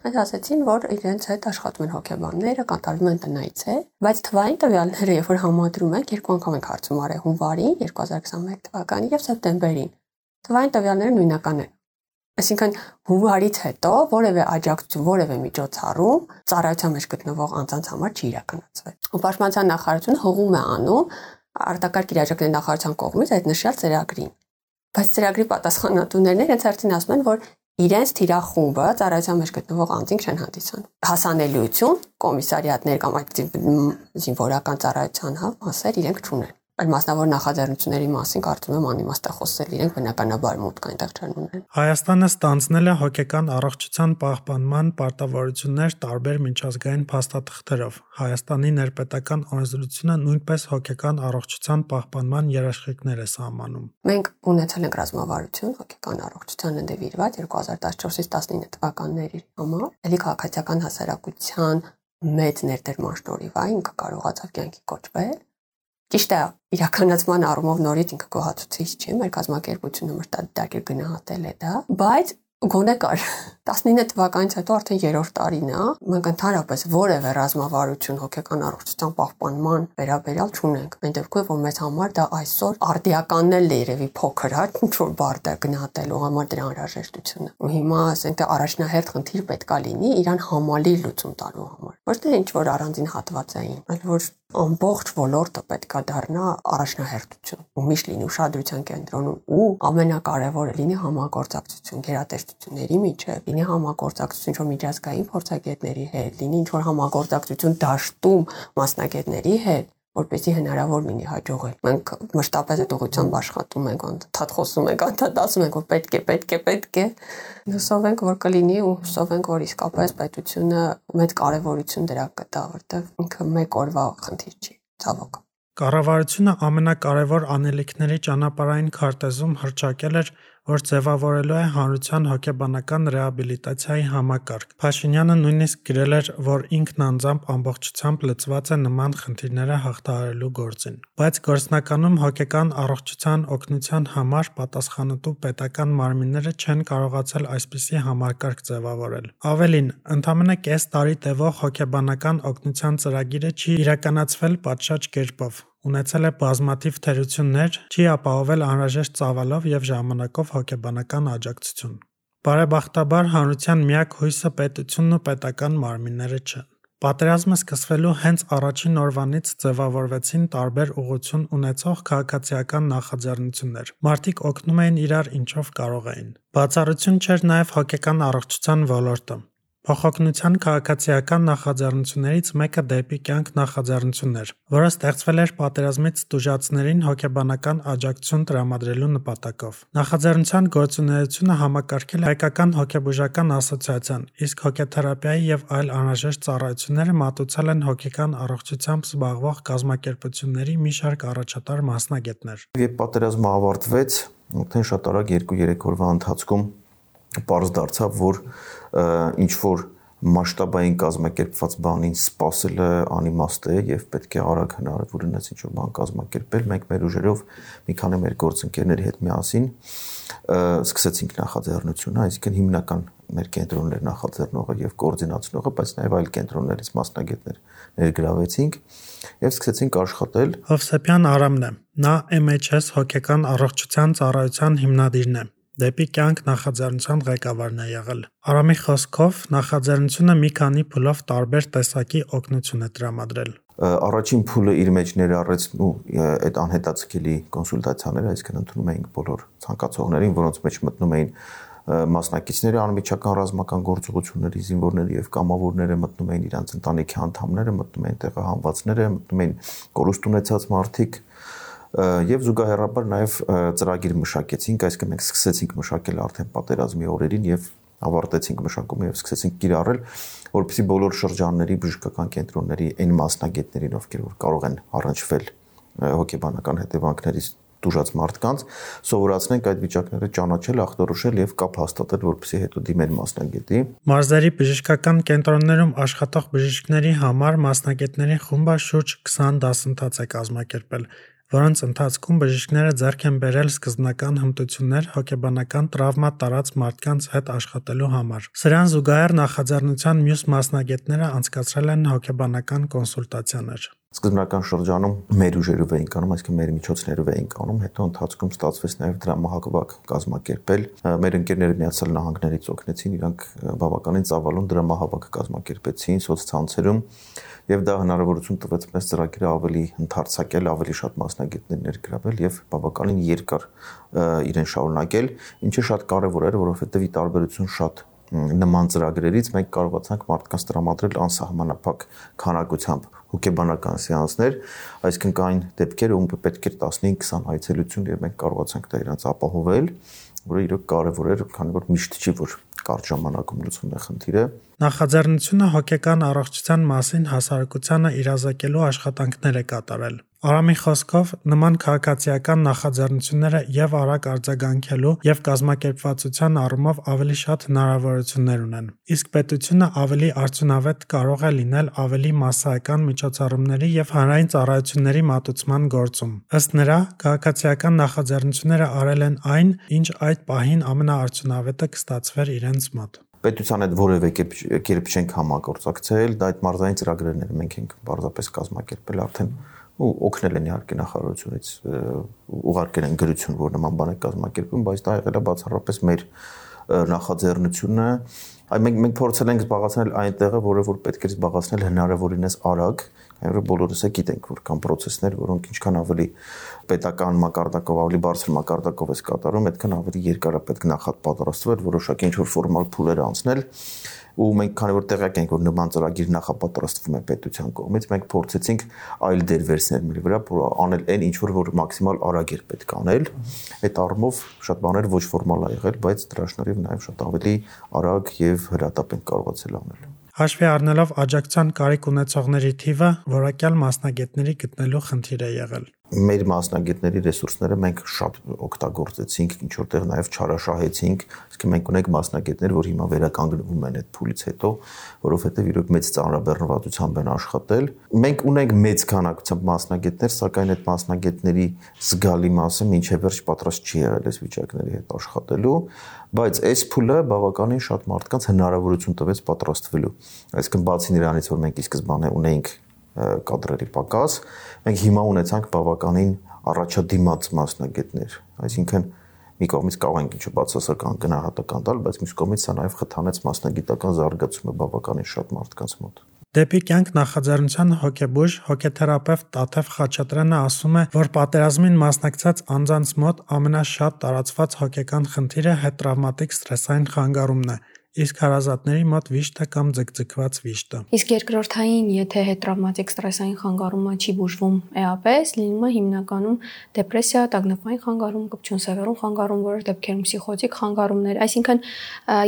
այդ ասացին, որ իրենց հետ աշխատում են հոգեբանները, կատարվում են տնայցեր, բայց թվային տվյալները, երբ որ համադրում ենք, երկու անգամ ենք հարցում արել հունվարին 2021 թվականին եւ սեպտեմբերին։ Թվային տվյալները նույնական են։ Այսինքն հունվարից հետո որևէ աջակցություն, որևէ միջոցառում ծառայության մեջ գտնվող անձանց համար չի իրականացվել։ Ու Պաշտպանության նախարարությունը հողում է անում արտակարգ իրավիճակների նախարարության կողմից այդ նշյալ ծրագրին բայց ծրագրի պատասխանատուներն իրենց հերթին ասում են, որ իրենց թիրախումբը ծառայության մեջ գտնվող անձինք չեն հանդիսանում։ Հասանելիություն, կոմիսարիատներ կամ այդ զինվորական ծառայության հա մասեր իրենք չունեն այլ մասնավոր նախաձեռնությունների մասին կարծում եմ անիմաստ է խոսել իրենք բնականաբար մուտք այնտեղ չեն ունեն։ Հայաստանը ստանձնել է հոգեկան առողջության պահպանման պարտավորություններ տարբեր միջազգային փաստաթղթերով։ Հայաստանի ներպետական օրենսդրությունը նույնպես հոգեկան առողջության պահպանման երաշխիքներ է սահմանում։ Մենք ունեցել ենք ռազմավարություն հոգեկան առողջությանը նվիրված 2014-ից 19 թվականների համար։ Էլի քաղաքացիական հասարակության մեծ ներդրման շնորհիվ այն կարողացավ կյանքի կոչվել Ճիշտ է, իրականացման առումով նորից ինքը գոհացուցիչ չի, մեր կազմակերպությունը մրտադակեր գնահատել է դա, բայց գոնե կար 19 թվականից հետո արդեն երրորդ տարին է, մենք ընդհանրապես որևէ ռազմավարություն հոգեկան առողջության պահպանման վերաբերյալ չունենք։ Այն դեպքում որ մեզ համար դա այսօր արդիականն էլ երևի փոքր, հա, ինչ որ բարդ է գնահատելու համար դրա անհրաժեշտությունը։ Ու հիմա ասենք առաջնահերթ խնդիր պետքա լինի իրան համալիր լուծում տալու համար։ Ոչ թե ինչ որ առանձին հատվածային, այլ որ ամբողջ ոլորտը պետքա դառնա առաջնահերթություն ու միշտ լինի ուշադրության կենտրոնում ու ամենակարևորը լինի համագործակցություն գերատեսչությունների միջև, լինի համագործակցություն ինչ-որ միջազգային փորձագետների հետ, լինի ինչ-որ համագործակցություն դաշտում մասնագետների հետ, որպեսզի հնարավոր լինի հաջողել։ Մենք մշտապես այդ ուղղությամբ աշխատում ենք, անդադ խոսում ենք, անդադ ասում ենք, որ պետք է, պետք է, պետք է։ Հուսով ենք, որ կլինի ու հուսով ենք, որ իսկապես պետությունը մեծ կարևորություն դրա կտա, որտեղ ինքը մեկ օրվա խնդիր չի, ցավոք։ Կառավարությունը ամենակարևոր անելիքների ճանապարհային քարտեզում հրճակել էր որ ձևավորելու է հանրության հոգեբանական ռեաբիլիտացիայի համակարգ։ Փաշինյանը նույնիսկ գրել էր, որ ինքն անձամբ ամբողջությամբ լծված է նման խնդիրները հաղթահարելու գործին։ Բայց գործնականում հոգեկան առողջության օգնության համար պատասխանատու պետական մարմինները չեն կարողացել այսպիսի համակարգ ձևավորել։ Ավելին, ընդամենը կես տարի տևող հոգեբանական օգնության ծրագիրը չի իրականացվել պատշաճ կերպով ունեցել է բազմաթիվ թերություններ, չի ապահովել անհրաժեշտ ծավալով եւ ժամանակով հոգեբանական աջակցություն։ Բարեբախտաբար հանրության միակ հույսը պետությունն ու պետական մարմինները չեն։ Պատերազմը սկսվելու հենց առաջին օրվանից ձևավորվեցին տարբեր ուղղություն ունեցող քաղաքացիական նախաձեռնություններ։ Մարդիկ օգնում էին իրար ինչով կարող էին։ Բացառություն չէր նաև հոգեկան առողջության ոլորտը։ Փոխօգնության քաղաքացիական նախաձեռնություններից մեկը դեպի կյանք նախաձեռնությունն էր, որը ստեղծվել էր պատերազմից տուժածներին հոգեբանական աջակցություն տրամադրելու նպատակով։ Նախաձեռնության գործունեությունը համակարգել հայկական հոգեբուժական ասոցիացիան, իսկ հոգեթերապիայի եւ այլ անհրաժեշտ ծառայությունները մատուցել են հոգեկան առողջությամբ զբաղվող կազմակերպությունների մի շարք առաջատար մասնագետներ։ Երբ պատերազմը ավարտվեց, արդեն շատ արագ 2-3 օրվա ընթացքում պարզ դարձավ, որ ինչ որ մասշտաբային կազմակերպված բանին սпасելը անիմաստ է եւ պետք է արագ հնարավոր ունես ինչ որ բան կազմակերպել։ Մենք մեր ուժերով մի քանի մեր գործընկերների հետ միասին սկսեցինք նախաձեռնությունը, այսինքն հիմնական մեր կենտրոններ նախաձեռնողը եւ կոորդինացնողը, բայց նաեւ այլ կենտրոններից մասնագետներ ներգրավեցինք եւ սկսեցինք աշխատել։ Հովսեփյան Արամն է։ Նա MHS հոգեկան առողջության ծառայության հիմնադիրն է դեպի կյանք նախաձեռնության ղեկավարն է եղել։ Արամի խոսքով նախաձեռնությունը մի քանի փուլով տարբեր տեսակի օգնություն է տրամադրել։ Առաջին փուլը իր մեջ ներառեց ու այդ անհետացկելի կոնսուլտացիաները, այսինքն ընդունում էինք բոլոր ցանկացողներին, որոնց մեջ մտնում էին մասնակիցները անմիջական ռազմական գործողությունների զինվորները եւ կամավորները մտնում էին իրանց ընտանիքի անդամները, մտնում էին տեղահանվածները, մտնում էին կորուստ ունեցած մարդիկ, եւ զուգահեռաբար նաեւ ծրագիր մշակեցինք, այսինքն մենք սկսեցինք մշակել արդեն պատերազմի օրերին եւ ավարտեցինք մշակումը եւ սկսեցինք կիրառել, որովհետեւ բոլոր շրջանների բժշկական կենտրոնների այն մասնագետներին, ովքեր որ կարող են առնչվել հոգեբանական հետևանքներից դժուժած մարդկանց սովորացնենք այդ վիճակները ճանաչել, ախտորոշել եւ կապ հաստատել, որպեսզի հետո դիմեն մասնագետի։ Մարզերի բժշկական կենտրոններում աշխատող բժիշկների համար մասնագետների խումբը շուրջ 20 դասընթաց է կազմակերպել, որոնց ընթացքում բժիշկները ձեռք են բերել սկզբնական հմտություններ հոգեբանական տրավմա տարած մարդկանց հետ աշխատելու համար։ Սրան զուգահեռ նախաձեռնության մյուս մասնագետները անցկացրել են հոգեբանական կոնսուլտացիաներ սկզբնական շրջանում մեր ուժերով էին կանում, այսինքն մեր միջոցներով էին կանում, հետո ընթացքում ստացվեց նաև դրամահավաք կազմակերպել։ Մեր ընկերները Միացյալ Նահանգներից օգնեցին, իրանք բավականին ծավալուն դրամահավաք կազմակերպեցին սոցցանցերում եւ դա հնարավորություն տվեց մեզ ծրագիրը ավելի ընդարձակել, ավելի շատ մասնագետներ ներգրավել եւ բավականին երկար իրեն շարունակել, ինչը շատ կարեւոր էր, որովհետեւ ի տարբերություն շատ նման ծրագրերից մենք կարողացանք մարդկանց տրամադրել անսահմանափակ քանակությամբ հոգեբանական սեանսներ, այսինքն կային դեպքեր, ում պետք էր 15-20 այցելություն եւ մենք կարողացանք դա իրանց ապահովել, որը իրոք կարեւոր էր, քանի որ միշտ չի որ կարճ ժամանակում լուծվում է խնդիրը։ Նախաձեռնությունը հոգեկան առողջության մասին հասարակությանը իրազեկելու աշխատանքներ է կատարել։ Արամի խոսքով նման քաղաքացիական նախաձեռնությունները եւ արագ արձագանքելու եւ կազմակերպվածության առումով ավելի շատ հնարավորություններ ունեն։ Իսկ պետությունը ավելի արդյունավետ կարող է լինել ավելի massայական միջոցառումների եւ հանրային ծառայությունների մատուցման գործում։ Ըստ նրա, քաղաքացիական նախաձեռնությունները արել են այն, ինչ այդ պահին ամենաարդյունավետը կստացվեր իրենց մոտ պետության հետ որևէ կերպ չենք համագործակցել, դա այդ մարզային ծրագրերն են մենք ենք պարզապես կազմակերպել արդեն ու օգնել են իհարկե նախարարությունից ուղարկել են գրություն, որ նման բան է կազմակերպում, բայց դա եղել է բացառապես մեր նախաձեռնությունը այ մենք մենք փորձել ենք զբաղացնել այն տեղը, որը որ պետք է զբաղացնել հնարավորինս արագ, այո բոլորս է գիտենք, որ կան process-ներ, որոնք ինչքան ավելի պետական մակարդակով, ավելի բարձր մակարդակով է կատարում, այդքան ավելի երկար է պետք նախապատրաստվել, որոշակի ինչ-որ ֆորմալ փուլեր անցնել ու մենք քանի որ տեղյակ ենք որ նման ծրագիր նախապատրաստվում է պետության կողմից մենք փորձեցինք այլ դերվերսներ մեր վրա անել այն ինչ որ որ մաքսիմալ արագ էր պետք անել այդ առումով շատ բաներ ոչ ֆորմալ ա եղել բայց դրա շնորհիվ նաև շատ ավելի արագ եւ հրատապ ենք կարողացել անել Հաշվի առնելով աջակցության կարիք ունեցողների թիվը, որակյալ մասնագետների գտնելու խնդիր է եղել մեր մասնագետների ռեսուրսները մենք շատ օգտագործեցինք, ինչ որտեղ նաև չարաշահեցինք, իսկ մենք ունենք մասնագետներ, որ հիմա վերականգնվում են այդ փուլից հետո, որովհետև իրոք մեծ ծանրաբեռնվածությամբ են աշխատել։ Մենք ունենք մեծ քանակությամբ մասնագետներ, սակայն այդ մասնագետների զգալի մասը մինչև վերջ պատրաստ չի եղել այս վիճակների հետ աշխատելու, բայց այս փուլը բավականին շատ մարդկանց հնարավորություն տվեց պատրաստվելու։ Այսինքն բացի նրանից, որ մենք ի սկզբանե ունեինք կադրերի պակաս, մենք հիմա ունեցանք բավականին առաջադիմաց մասնագետներ, այսինքն մի կողմից կարող ենք ինչ-որ բացասական գնահատական տալ, բայց մյուս կողմից սա նաև խթանեց մասնագիտական զարգացումը բավականին շատ մարդկանց մոտ։ Դեպի կյանք նախաձեռնության հոգեբույժ հոգեթերապևտ Տաթև Խաչատրյանը ասում է, որ պատերազմին մասնակցած անձանց մոտ ամենաշատ տարածված հոգեկան խնդիրը հետտրավմատիկ սթրեսային խանգարումն է, իսկ հարազատների մոտ վիշտը կամ ձգձգված վիշտը։ Իսկ երկրորդային, եթե հետտրավմատիկ ստրեսային խանգարումը չի բուժվում էապես, լինում է հիմնականում դեպրեսիա, տագնապային խանգարում, կպչուն սևեռուն խանգարում, որոշ դեպքերում պսիխոտիկ խանգարումներ, այսինքն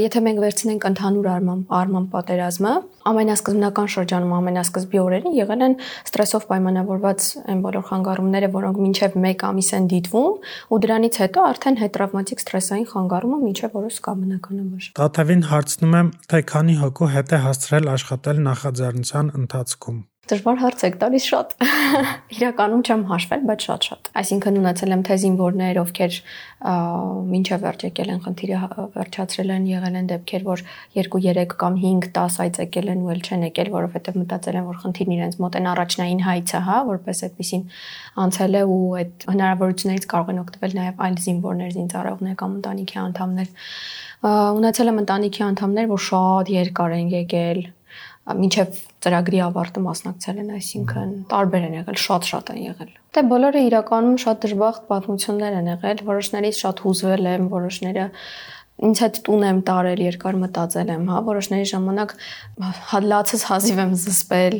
եթե մենք վերցնենք ընդհանուր առմամբ արման պատերազմը, ամենասկզբնական շրջանում ամենասկզբի օրերին եղել են ստրեսով պայմանավորված այն բոլոր խանգարումները, որոնք մինչև 1 ամիս են դիտվում, ու դրանից հետո արդեն հետտրավմատիկ ստրեսային խանգարումը մինչև որոշ կա բնականաբար։ Տաթևին հարցնում եմ, թե քանի հոգու հետ է հասցրել աշխատել նախաձեռնության ընթացքում։ Դժվար հարց եք տալիս շատ։ Իրականում չեմ հաշվել, բայց շատ-շատ։ Այսինքն ունեցել եմ թե զինվորներ, ովքեր մինչև վերջ եկել են խնդիրը վերջացրել են, եղել են դեպքեր, որ 2-3 կամ 5-10 այց եկել են ու էլ չեն եկել, որովհետև մտածել են, որ խնդիրն իրենց մոտ են առաջնային հայցը, հա, որպես այդպեսին անցել է ու այդ հնարավորություններից կարող են օգտվել նաև այլ զինվորներ, զինծառայողներ կամ ընտանիքի անդամներ ունեցել եմ ընտանիքի անդամներ, որ շատ երկար են եկել, մինչև ծրագրի ավարտը մասնակցել են, այսինքն տարբեր են եղել, շատ-շատ են եղել։ Դե բոլորը իրականում շատ դժբախտ պատմություններ են եղել, որոշներից շատ հուզվել եմ, որոշները ինձ հետ տուն եմ տարել, երկար մտածել եմ, հա, որոշների ժամանակ հալացս հազիվ եմ զսպել,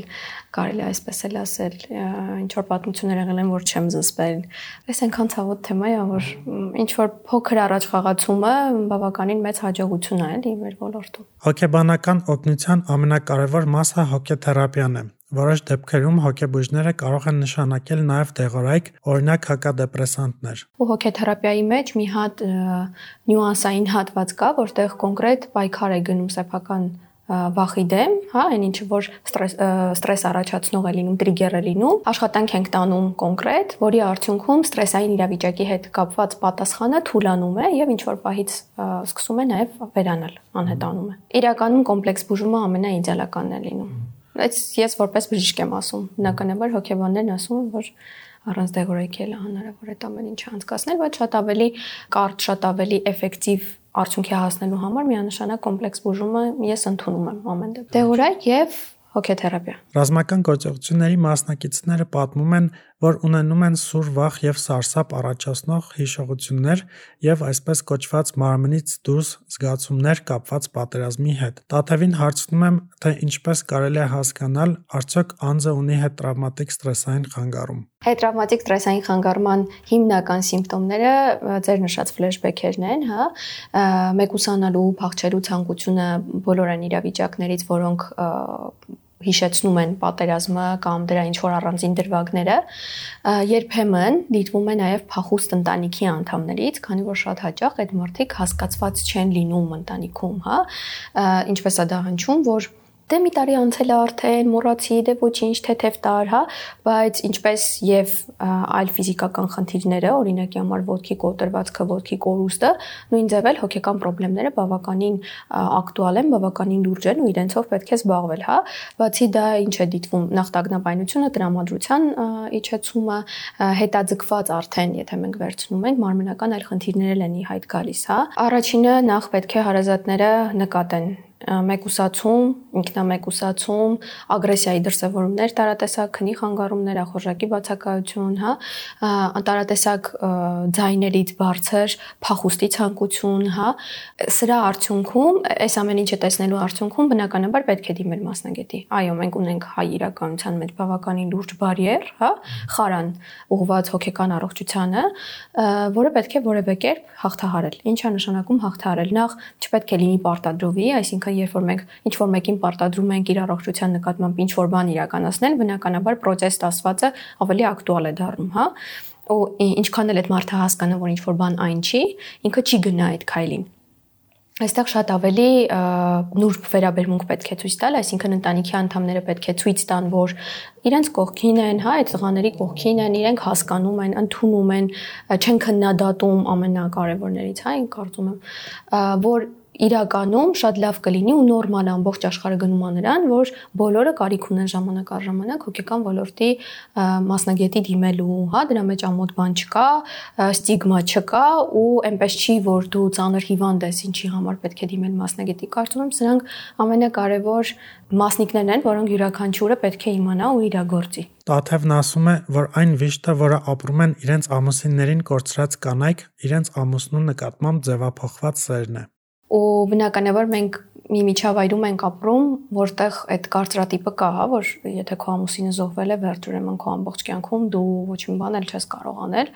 կարելի այսպես էլ ասել, ինչ որ պատմություններ եղել են, որ չեմ զսպել։ Այս այնքան ցավոտ թեմա է, որ ինչ որ փոքր առաջ խաղացումը բավականին մեծ հաջողություն է էլի մեր ոլորտում։ Հոգեբանական օգնության ամենակարևոր մասը հոգեթերապիան է։ Որոշ դեպքերում հոգեբույժները կարող են նշանակել նաև դեղորայք, օրինակ հակադեպրեսանտներ։ Ու հոգեթերապիայի մեջ մի հատ նյուանսային հատված կա, որտեղ կոնկրետ պայքար է գնում սեփական վախի դեմ, հա, այն ինչը որ ստրես ստրես առաջացնող է լինում, տրիգեր է լինում, աշխատանք ենք տանում կոնկրետ, որի արդյունքում ստրեսային իրավիճակի հետ կապված պատասխանը թուլանում է եւ ինչ որ պահից սկսում է նաեւ վերանալ, անհետանում է։ Իրականում կոմպլեքս բուժումը ամենաիդեալականն է լինում։ Բայց ես որպես բժիշկ եմ ասում, բնականաբար հոգեբաններն ասում են, որ առանց դեղորայքի էլ հնարավոր է ամեն ինչ անցկացնել, բայց շատ ավելի կարճ, շատ ավելի էֆեկտիվ արդյունքի հասնելու համար միանշանակ կոմպլեքս բուժումը ես ընդունում եմ ամեն դեպքում։ Դեղորայք եւ հոգեթերապիա։ Ռազմական գործողությունների մասնակիցները պատմում են, որ ունենում են սուր վախ եւ սարսափ առաջացնող հիշողություններ եւ այսպես կոչված մարմնից դուրս զգացումներ կապված պատերազմի հետ։ Տաթևին հարցնում եմ, թե ինչպես կարելի է հասկանալ, արդյոք անձը ունի հետտրավմատիկ ստրեսային խանգարում։ Հետտրավմատիկ ստրեսային խանգարման հիմնական սիմպտոմները ձեր նշած ֆլեշբեքերն են, հա, մեկուսանալու, փախչելու ցանկությունը բոլոր այն իրավիճակներից, որոնք հիշեցնում են պատերազմը կամ դրա ինչ որ առանձին դրվագները երբեմն դիտվում է նաև փախուստ ընտանիքի անդամներից, քանի որ շատ հաճախ այդ մարդիկ հասկացված չեն լինում ընտանիքում, հա, ինչպես է դա հնչում, որ դե մի տարի անցել է արդեն, մոռացի, դե ոչինչ, թեթև տար, հա, բայց ինչպես եւ այլ ֆիզիկական խնդիրները, օրինակի համար ոտքի կոտրվածքը, ոտքի կորուստը, նույն ձև էլ հոգեկան խնդիրները բավականին ակտուալ են, բավականին լուրջ են ու իրենցով պետք է զբաղվել, հա։ Բացի դա ինչ է դիտվում նախտագնաբայնությունը, տրամադրության իջեցումը, հետաձգված արդեն, եթե մենք վերցնում ենք, մարմնական այլ խնդիրներ են ի հայտ գալիս, հա։ Առաջինը նախ պետք է հարազատները նկատեն մեկուսացում, ինքնամեկուսացում, ագրեսիայի դրսևորումներ, տարատեսակ քնի խանգարումներ, ախորժակի բացակայություն, հա, տարատեսակ ձայներից բարձր փախուստի ցանկություն, հա, սրա արդյունքում, այս ամեն ինչը տեսնելու արդյունքում բնականաբար պետք է դիմել մասնագետի։ Այո, մենք ունենք հայ իրականության մեջ բավականին լուրջ բարիեր, հա, խարան ուղված հոգեկան առողջությանը, որը պետք է որևէ կերպ հաղթահարել։ Ինչա նշանակում հաղթահարել։ Նախ չպետք է լինի պարտադրովի, այսինքն երբ որ մենք ինչ որ մեկին պարտադրում ենք իր առողջության նկատմամբ ինչ որ բան իրականացնել, բնականաբար process ստացվածը ավելի ակտուալ է դառնում, հա ու ինչքան էլ այդ մարդը հասկանա, որ ինչ որ բան այն չի, ինքը չի գնա այդ քայլին այստեղ շատ ավելի նուրբ վերաբերմունք պետք է ցույց տալ, այսինքն ընտանիքի անդամները պետք է ցույց տան, որ իրենց կողքին են, հա, այդ տղաների կողքին են, իրենք հասկանում են, ընդունում են, չեն քննադատում ամենակարևորներից, հա, ինք կարծում եմ, որ իրականում շատ լավ կլինի ու նորմալ ամբողջ աշխարհը գնում է նրան, որ բոլորը կարիք ունեն ժամանակ առ ժամանակ հոգեկան ոլորտի մասնագետի դիմելու, հա, դրա մեջ ամոթ բան չկա, ստիգմա չկա ու այնպես չի, որ դու ծանր հիվանդ ես, ինչի համար պետք է դիմել մասնագետի։ Կարծում եմ սրանք ամենակարևոր մասնիկներն են, որոնք յուրաքանչյուրը պետք է իմանա ու իրագործի։ Տաթևն ասում է, որ այն վիշտը, որը ապրում են իրենց ամուսիններին կորցրած կանայք, իրենց ամուսնու նկատմամբ ձևափոխված սերն է ու բնականաբար մենք մի միջավայրում ենք ապրում, որտեղ այդ կարծրատիպը կա, հա, որ եթե քո ամուսինը զոհվել է, վերջ ուրեմն քո ամբողջ կյանքում դու ոչ մի բան էլ չես կարող անել։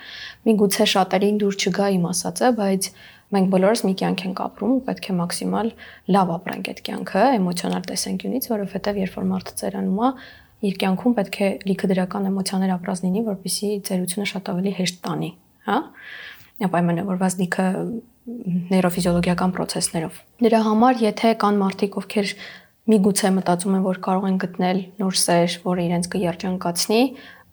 Միգուցե շատերին դուր չգա իմ ասածը, բայց մենք բոլորս մի կյանք ենք ապրում ու պետք է մաքսիմալ լավ ապրենք այդ կյանքը էմոցիոնալ տեսանկյունից, որովհետև երբ որ մարդը ծերանում է, իր կյանքում պետք է լիքը դրական էմոցիաներ ապրած լինի, որպեսզի ծերությունը շատ ավելի հեշտ տանի, հա։ Պայմանավորված լիքը նեյրոֆիզիոլոգիական process-ներով։ Դրա համար, եթե կան մարդիկ, ովքեր միգուցե մտածում են, որ կարող են գտնել նոր սեր, որը իրենց կերջանկացնի,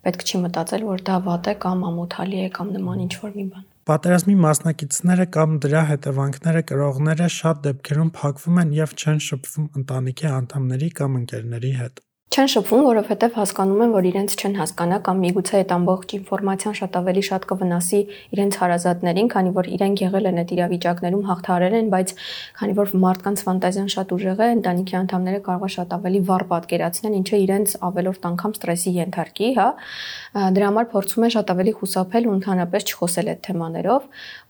պետք չի մտածել, որ դա վատ է կամ ամոթալի է կամ նման ինչ-որ մի բան։ Պատերազմի մասնակիցները կամ դրա հետևանքները կրողները շատ դեպքերում փակվում են եւ չեն շփվում ընտանիքի անդամների կամ ընկերների հետ չեն շփվում, որովհետև հասկանում են, որ իրենց չեն հասկանա կամ միգուցե այդ ամբողջ ինֆորմացիան շատ ավելի շատ կվնասի իրենց հարազատներին, քանի որ իրենք եղել են այդ իրավիճակներում, հաղթարել են, բայց քանի որ մարդկանց ֆանտազիան շատ ուժեղ է, ընտանիքի անդամները կարող է շատ ավելի վառ պատկերացնեն, ինչը իրենց ավելորդ անգամ ստրեսի ենթարկի, հա։ Դրա համար փորձում են շատ ավելի խուսափել ու ընդհանրապես չխոսել այդ թեմաներով,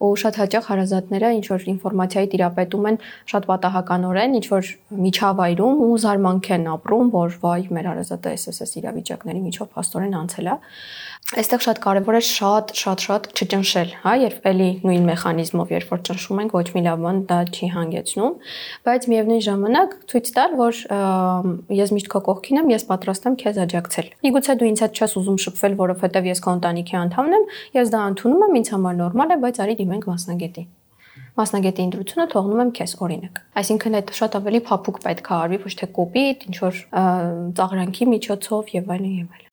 ու շատ հաճախ հարազատները ինչ որ ինֆորմացիայի տիրապետում են շատ պատահականորեն, ինչ որ միջավայրում ու զարմանք են ապրում, որ վայ մեր հարազատը SSS իրավիճակների միջով փաստորեն անցել է։ Այստեղ շատ կարևոր է շատ շատ շատ չճնշել, հա, երբ էլի նույն մեխանիզմով երբ որ ճնշում ենք, ոչ մի լավ բան դա չի հանգեցնում, բայց միևնույն ժամանակ ցույց տալ, որ ես միշտ քո կողքին եմ, ես պատրաստ եմ քեզ աջակցել։ Միգուցե դու ինձ հետ չես ուզում շփվել, որովհետև ես քո ընտանիքի անդամն եմ, ես դա ընդունում եմ, ինձ համար նորմալ է, բայց արի դիմենք մասնագետի մասնագետի ընտրությունը թողնում եմ քեզ օրինակ։ Այսինքն այդ շատ ավելի փափուկ պետք է արվի, ոչ թե կոպիտ, ինչ որ ծաղրանքի միջոցով եւ այլն եւ այլն։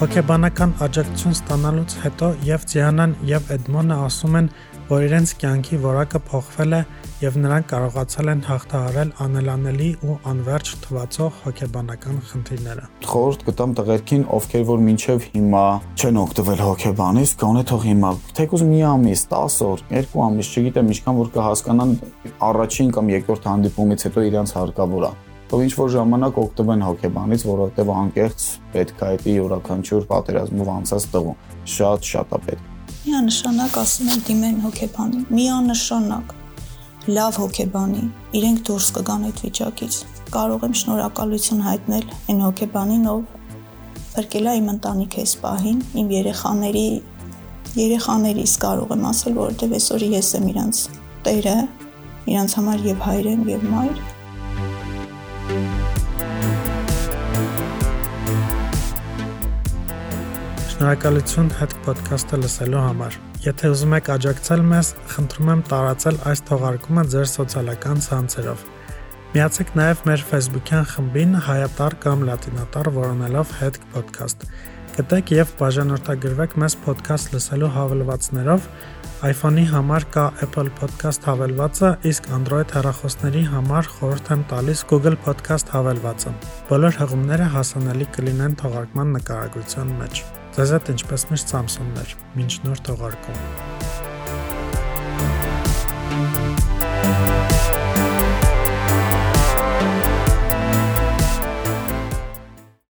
Հոգեբանական աջակցություն ստանալուց հետո եւ Ձիանան եւ Էդմոնը ասում են, որ իրենց կյանքի որակը փոխվել է եւ նրանք կարողացել են հաղթահարել անելանելի ու անverջ թվացող հոգեբանական խնդիրները։ Խորհուրդ կտամ տղերքին, ովքեր որ մինչև հիմա չեն օգտվել հոգեբանից, գոնե թող հիմա թեկուզ մի ամիս, 10 օր, 2 ամիս, չգիտեմ, ինչքան որ կհասկանան առաջին կամ երկրորդ հանդիպումից հետո իրանց հարկավոր է թող ինչ որ ժամանակ օգտվեն հոգեբանից, որովհետև անկեղծ պետք է այդ յուրաքանչյուր պատերազմով անցած տղուն։ Շատ շատ է պետք միանշանակ ասում են դիմեն հոգեբանի, միանշանակ լավ հոգեբանի, իրենք դուրս կգան այդ վիճակից։ Կարող եմ շնորհակալություն հայտնել այն հոգեբանին, ով փրկել է իմ ընտանիքը այս պահին, իմ երեխաների երեխաներիս կարող եմ ասել, որովհետև այսօր ես եմ իրանց տերը, իրանց համար եւ հայր եմ եւ մայր։ Շնորհակալություն հետ ոդքասթը լսելու համար։ եթե ուզում եք աջակցել մեզ, խնդրում եմ տարածել այս թողարկումը ձեր սոցիալական ցանցերով։ Միացեք նաև մեր Facebook-յան խմբին հայատար կամ լատինատար որոնելով Head Podcast։ Գտեք եւ բաժանորդագրվեք մեզ podcast լսելու հավելվածներով iPhone-ի համար կա Apple Podcast հավելվածը, իսկ Android հեռախոսների համար խորհուրդ եմ տալիս Google Podcast հավելվածը։ Բոլոր հղումները հասանելի կլինեն թողարկման նկարագրության մեջ։ Հետ ինչպես միշտ Samsung-ներ։ Մինչ նոր թողարկում։